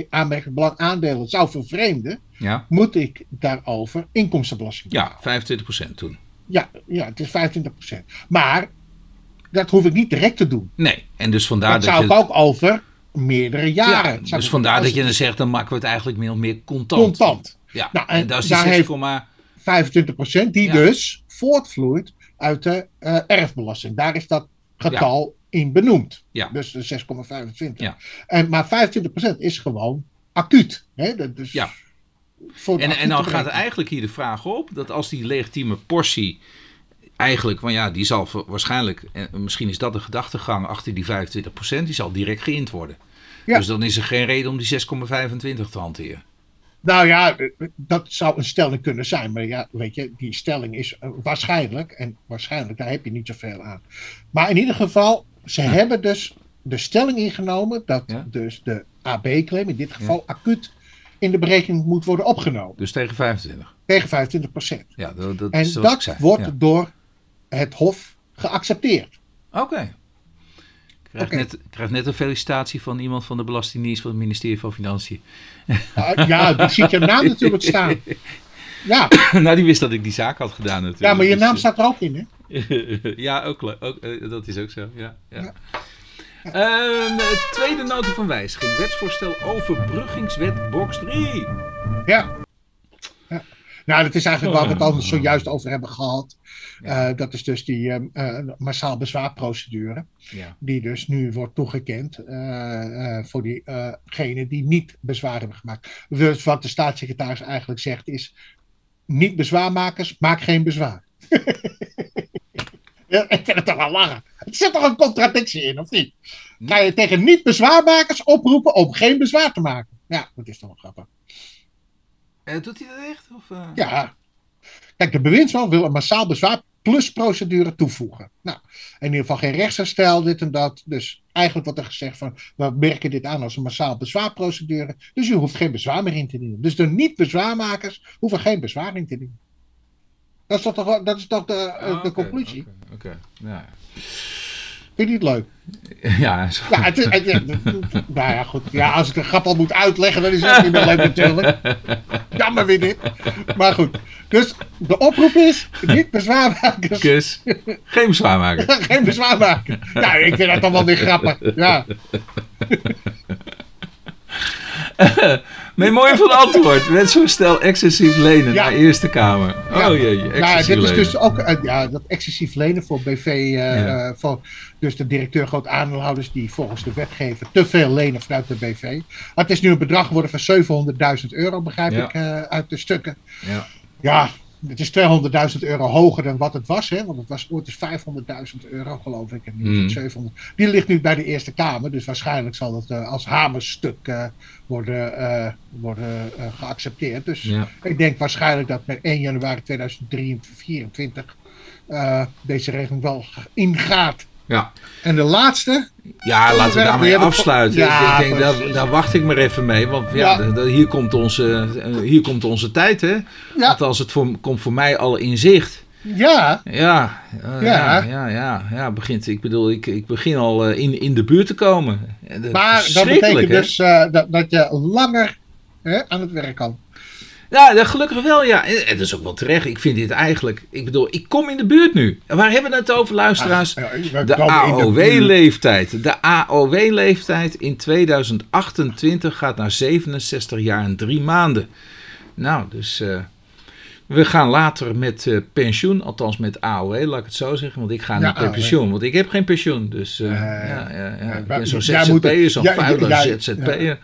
belang aandelen zou vervreemden, ja, moet ik daarover inkomstenbelasting ja, betalen. 25% toen. Ja, ja, het is 25%. Maar dat hoef ik niet direct te doen. Nee, en dus vandaar dat dat, zou ik ook over meerdere jaren. ja, dus vandaar dat je dan zegt, dan maken we het eigenlijk meer of meer contant. contant. Ja, Nou, en, en dat is die daar 6, heeft- 25% die dus voortvloeit uit de eh, erfbelasting. Daar is dat getal in benoemd. Ja. Dus de 6,25. Ja. En, maar 25% is gewoon acuut. Hè? Dat dus Ja. voor En, en dan gaat eigenlijk hier de vraag op dat als die legitieme portie eigenlijk, want ja, die zal waarschijnlijk, en misschien is dat de gedachtegang achter die 25%, die zal direct geïnd worden. Ja. Dus dan is er geen reden om die 6,25 te hanteren. Nou ja, eh, dat zou een stelling kunnen zijn. Maar ja, weet je, die stelling is eh, waarschijnlijk. En waarschijnlijk, daar heb je niet zoveel aan. Maar in ieder geval, ze hebben dus de stelling ingenomen dat Ja. dus de AB-claim in dit geval acuut in de berekening moet worden opgenomen. Dus tegen 25. Tegen 25%. Ja, dat, dat En is dat zei. wordt door het Hof geaccepteerd. Oké. Ik krijg, net, krijg net een felicitatie van iemand van de Belastingdienst van het ministerie van Financiën. Ah, ja, die ziet je naam natuurlijk staan. Ja, nou, die wist dat ik die zaak had gedaan natuurlijk. ja maar je Dus, naam eh, staat er ook in, hè? ja, ook, ook eh, dat is ook zo. Ja, ja. Ja. Ehm, tweede nota van wijziging. Wetsvoorstel overbruggingswet box 3. Ja. ja. Nou, dat is eigenlijk waar we het al zojuist over hebben gehad. Eh, dat is dus die ehm, eh, massaal bezwaarprocedure. Ja. Die dus nu wordt toegekend voor diegenen die niet bezwaar hebben gemaakt. Dus wat de staatssecretaris eigenlijk zegt is: niet-bezwaarmakers, maak geen bezwaar. ja, ik vind het toch wel lachen. Er zit toch een contradictie in, of niet? Ga je tegen niet-bezwaarmakers oproepen om geen bezwaar te maken? Ja, dat is toch wel grappig. Eh, doet hij dat echt? Of, eh? Ja. Kijk, de bewindsman wil een massaal bezwaar plus procedure toevoegen. Nou, in ieder geval geen rechtsherstel, dit en dat. Dus eigenlijk wordt er gezegd van, we merken dit aan als een massaal bezwaarprocedure. Dus u hoeft geen bezwaar meer in te dienen. Dus de niet-bezwaarmakers hoeven geen bezwaar in te dienen. Dat is toch, toch- dat is toch de, eh, Ah, de conclusie? Oké. Ja. Vind je het leuk? ja, zo. Ja, het, is- het, het- nou ja, goed. Ja, als ik de grap al moet uitleggen, dan is het ook niet meer leuk natuurlijk. Jammer weer dit. Maar goed. Dus de oproep is, niet bezwaarmakers. Kus. Geen bezwaar maken. Geen bezwaar maken. Nou, ik vind dat toch wel weer grappig. Ja. Memorie van antwoord. Wetsvoorstel excessief lenen Ja. naar Eerste Kamer. Ja. Oh jeetje, Nou, excessief dit is dus ook eh, ja, dat excessief lenen voor BV, eh, Ja. eh, voor dus de directeur groot aandeelhouders die volgens de wetgever te veel lenen vanuit de BV. Het is nu een bedrag geworden van 700.000 euro, begrijp ik eh, uit de stukken. Ja. Ja, het is 200.000 euro hoger dan wat het was, hè? want het was ooit eens 500.000 euro geloof ik. En nu het 700. Die ligt nu bij de Eerste Kamer, dus waarschijnlijk zal het eh, als hamerstuk eh, worden, eh, worden geaccepteerd. Dus Ja. ik denk waarschijnlijk dat met 1 januari 2024 eh, deze regeling wel ingaat. Ja. En de laatste, Ja, laten we daarmee dat- afsluiten. ja, ik denk, daar, precies. daar wacht ik maar even mee. Want ja, hier, komt onze, eh, hier komt onze tijd, hè? ja, Althans, het voor, komt voor mij al in zicht. ja, Ja, eh, Ja. ja, ja, ja, ja, begint, ik bedoel, ik, ik begin al eh, in, in de buurt te komen. Dat maar dat betekent hè? dus dat, dat je langer hè, aan het werk kan. Ja, dat gelukkig wel, ja. En, en dat is ook wel terecht. Ik vind dit eigenlijk, ik bedoel, ik kom in de buurt nu. En waar hebben we het over, luisteraars? Ja, we De. AOW-leeftijd. De AOW-leeftijd in 2028 gaat naar 67 jaar en drie maanden. Nou, dus eh, we gaan later met eh, pensioen, althans met AOW, laat ik het zo zeggen. Want ik ga Ja, niet met AOW. pensioen, want ik heb geen pensioen. Dus eh, Nee. ja, ja, ja. Ik ben zo'n ZZP'er, zo'n ja, vuile ja, ja, ZZP'er.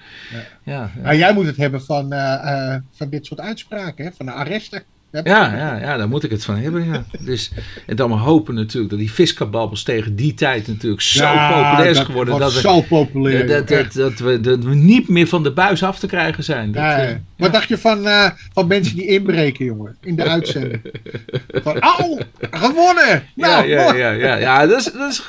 Ja. Nou, jij moet het hebben van, eh, eh, van dit soort uitspraken, hè, van de arresten. Ja, ja, ja, daar moet ik het van hebben. Ja. Dus, en dan maar hopen natuurlijk dat die viskababbels tegen die tijd natuurlijk zo Ja, populair is dat geworden. wordt Dat we, zo populair. dat, dat, dat, we, dat we niet meer van de buis af te krijgen zijn. Dat, eh. Wat dacht je van, eh, van mensen die inbreken, jongen, in de uitzending? Van, au, gewonnen! ja, Nou, ja, mooi. ja, ja, ja, dat is, dat is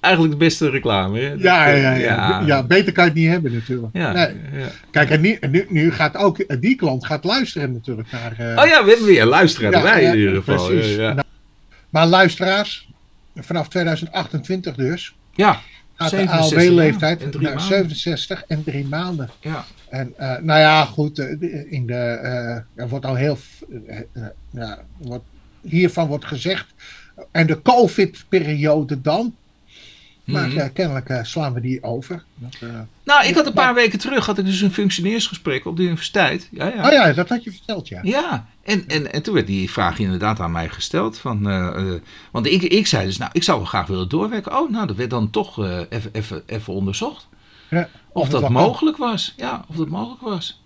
eigenlijk de beste reclame. Hè? Dat, Ja, ja, eh, ja, ja. ja, beter kan je het niet hebben natuurlijk. ja, Nee. ja. Kijk, en nu, nu, gaat ook eh, die klant gaat luisteren natuurlijk naar... eh, Oh ja, we hebben weer luisteraar Ja, erbij ja, in ieder geval. precies. Ja, ja. Nou, Maar luisteraars, vanaf 2028 dus, ja, gaat de 67 AOW-leeftijd naar maanden. 67 en drie maanden. ja. En eh, nou ja, goed, eh, in de, eh, er wordt al heel, ja, wordt, hiervan wordt gezegd, en de COVID-periode dan, maar Mhm. eh, kennelijk eh, slaan we die over. Dat, eh, Nou, ik had een paar weken terug had ik dus een functioneersgesprek op de universiteit. Ja, ja. Oh ja, dat had je verteld, ja. Ja, en, en, en toen werd die vraag inderdaad aan mij gesteld. Van, want ik, ik zei dus, nou, ik zou wel graag willen doorwerken. Oh, nou, dat werd dan toch eh, even even even onderzocht. Ja, Of, dat mogelijk was. Ja, of dat mogelijk was.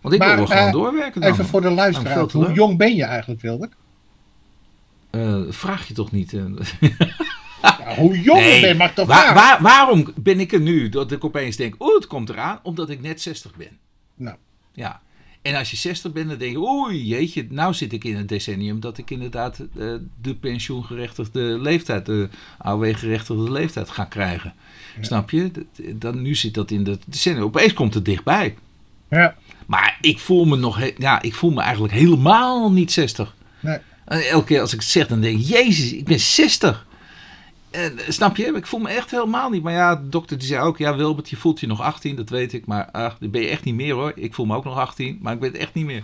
Want ik Maar, wil wel gewoon doorwerken dan. Even voor de Nou, luisteraar, hoe leuk. jong ben je eigenlijk, Wilder? Eh, vraag je toch niet. eh. Hoe jong Nee, ben mag toch Waar- waarom ben ik er nu dat ik opeens denk, oeh, het komt eraan, omdat ik net 60 ben. Nou. Ja. En als je 60 bent, dan denk je, oei, jeetje, nou zit ik in een decennium dat ik inderdaad eh, de pensioengerechtigde leeftijd, de AOW-gerechtigde leeftijd ga krijgen. Snap je? Dan, nu zit dat in dat decennium. Opeens komt het dichtbij. Ja, Maar ik voel me nog, ja, ik voel me eigenlijk helemaal niet 60. nee. En elke keer als ik het zeg, dan denk ik, jezus, ik ben 60. En, eh, snap je? Ik voel me echt helemaal niet. Maar ja, de dokter die zei ook, ja Wilbert, je voelt je nog 18, dat weet ik. Maar ach, dat ben je echt niet meer hoor. Ik voel me ook nog 18, maar ik ben het echt niet meer.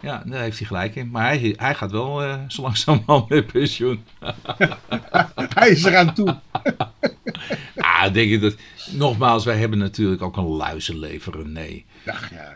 Ja, daar heeft hij gelijk in. Maar hij, hij gaat wel eh, zo langzamerhand met pensioen. Hij is eraan toe. Ah, denk ik dat... Nogmaals, wij hebben natuurlijk ook een luizenlever, nee. Ach, ja.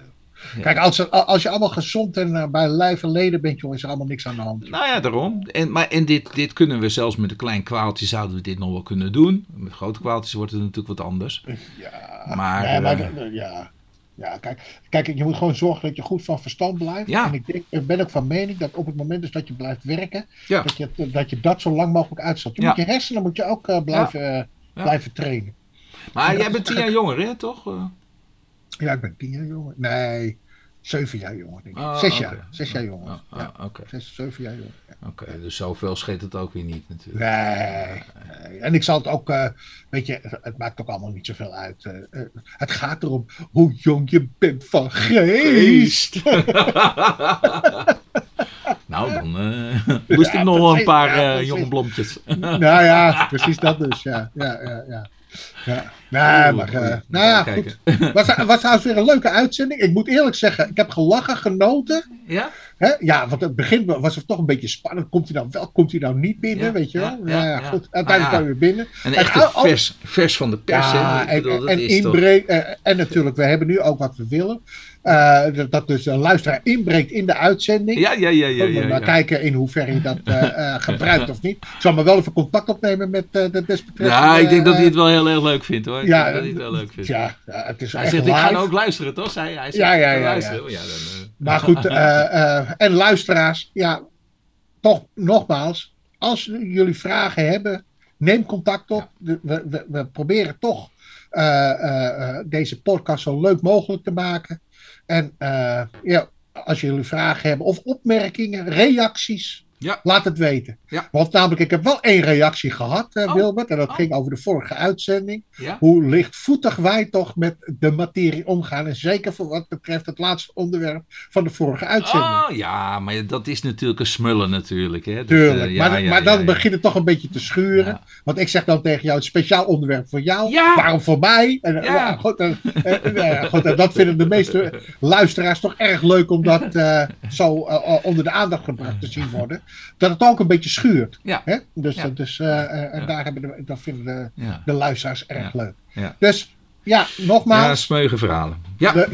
Kijk, als, als je allemaal gezond en eh, bij lijf en leden bent, jongen, is er allemaal niks aan de hand. Nou ja, daarom. En, maar, en dit, dit kunnen we zelfs met een klein kwaaltje zouden we dit nog wel kunnen doen. Met grote kwaaltjes wordt het natuurlijk wat anders. Ja, Maar, maar eh, ja. Ja, kijk, kijk, je moet gewoon zorgen dat je goed van verstand blijft. Ja. En ik, denk, ik ben ook van mening dat op het moment dus dat je blijft werken, Ja. dat, je, dat je dat zo lang mogelijk uitstelt. Je Ja. moet je hersenen moet je ook eh, blijven, Ja. blijven trainen. Maar jij bent tien jaar jonger, hè, toch? Ja, ik ben tien jaar jonger. Nee, zeven jaar jonger, denk ik. Ah, Zes jaar. Zes jaar jonger. ah, ja, ah, Oké, zes, zeven jaar jonger. Ja. Oké, dus zoveel scheet het ook weer niet natuurlijk. Nee, nee. En ik zal het ook, eh, weet je, het maakt ook allemaal niet zoveel uit. eh, eh, het gaat erom hoe jong je bent van geest. nou, dan moest Ja, ik nog wel een paar ja, jonge blommetjes. nou ja, precies dat dus, ja. ja, ja, ja. Ja. Nee, maar, eh, nou ja, goed. Was, was trouwens weer een leuke uitzending. Ik moet eerlijk zeggen, ik heb gelachen, genoten. Ja? Hè? Ja, want het begin was het toch een beetje spannend. Komt hij nou wel, komt hij nou niet binnen, Ja, weet je wel? ja, Ja, goed. Uiteindelijk Maar ja. kwam hij weer binnen. Een En echte al- al- vers, vers van de pers, Ja, en, en, toch... inbreek, eh, en natuurlijk, we hebben nu ook wat we willen. Eh, dat- dat dus een luisteraar inbreekt in de uitzending. Ja, ja, ja, ja. Ja, je maar ja. kijken in hoeverre je dat eh, eh, gebruikt of niet. Ik zal maar wel even contact opnemen met de desbetreffende... Ja, ik denk dat hij het wel heel erg leuk vindt hoor. Ik Ja, dat hij het wel leuk vindt. Ja, ja, het is Hij zegt, ik ga ook luisteren, toch? Hij. hij. zegt, Ja, ja, ja, ja. ja, dan. Maar goed, en luisteraars, ja, toch nogmaals, als jullie vragen hebben, neem contact op. We, we, we proberen toch deze podcast zo leuk mogelijk te maken. En eh, ja, als jullie vragen hebben of opmerkingen, reacties, Ja. laat het weten. Ja. Want namelijk, ik heb wel één reactie gehad, eh, Oh. Wilbert, en dat Oh. ging over de vorige uitzending ja? hoe lichtvoetig wij toch met de materie omgaan. En zeker voor wat betreft het laatste onderwerp van de vorige uitzending. Oh ja, maar dat is natuurlijk een smullen natuurlijk. Hè? Dat, Tuurlijk, eh, ja, maar, maar dan begint het toch een beetje te schuren. Want ik zeg dan tegen jou, het speciaal onderwerp voor jou. Waarom voor mij? En, goed, eh, goed, dat vinden de meeste luisteraars toch erg leuk om dat zo onder de aandacht gebracht te zien worden. Dat het ook een beetje schuurt. Ja. Hè? Dus, Ja. dus Ja. daar hebben de, dat vinden de, de luisteraars erg leuk. Dus ja, nogmaals. ja, smeugen verhalen. Ja, De-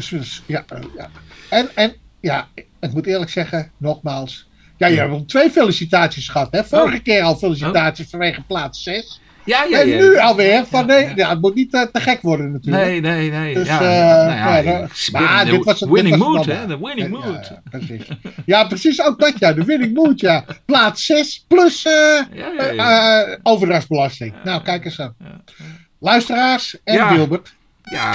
ja, eh, ja. En, en ja, ik moet eerlijk zeggen, nogmaals. Ja, je hebt al twee felicitaties gehad. Hè? Vorige Oh. keer al felicitaties vanwege plaats 6. Ja, ja. en ja. nu alweer van nee, Ja. het moet niet eh, te gek worden natuurlijk. Nee, nee, nee. Dus, ja, ik maar dit was dit winning was mood, hè? De winning mood. Ja, precies. ja, precies ook dat ja. De winning mood, ja. Plaats 6 plus eh, overdrachtsbelasting. Nou, kijk eens aan. Luisteraars en. Wilbert. Ja,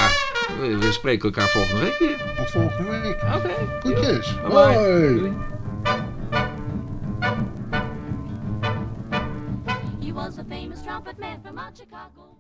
we, we spreken elkaar volgende week weer. Tot volgende week. Oké. Goedjes. Bye. Was a famous trumpet man from out Chicago.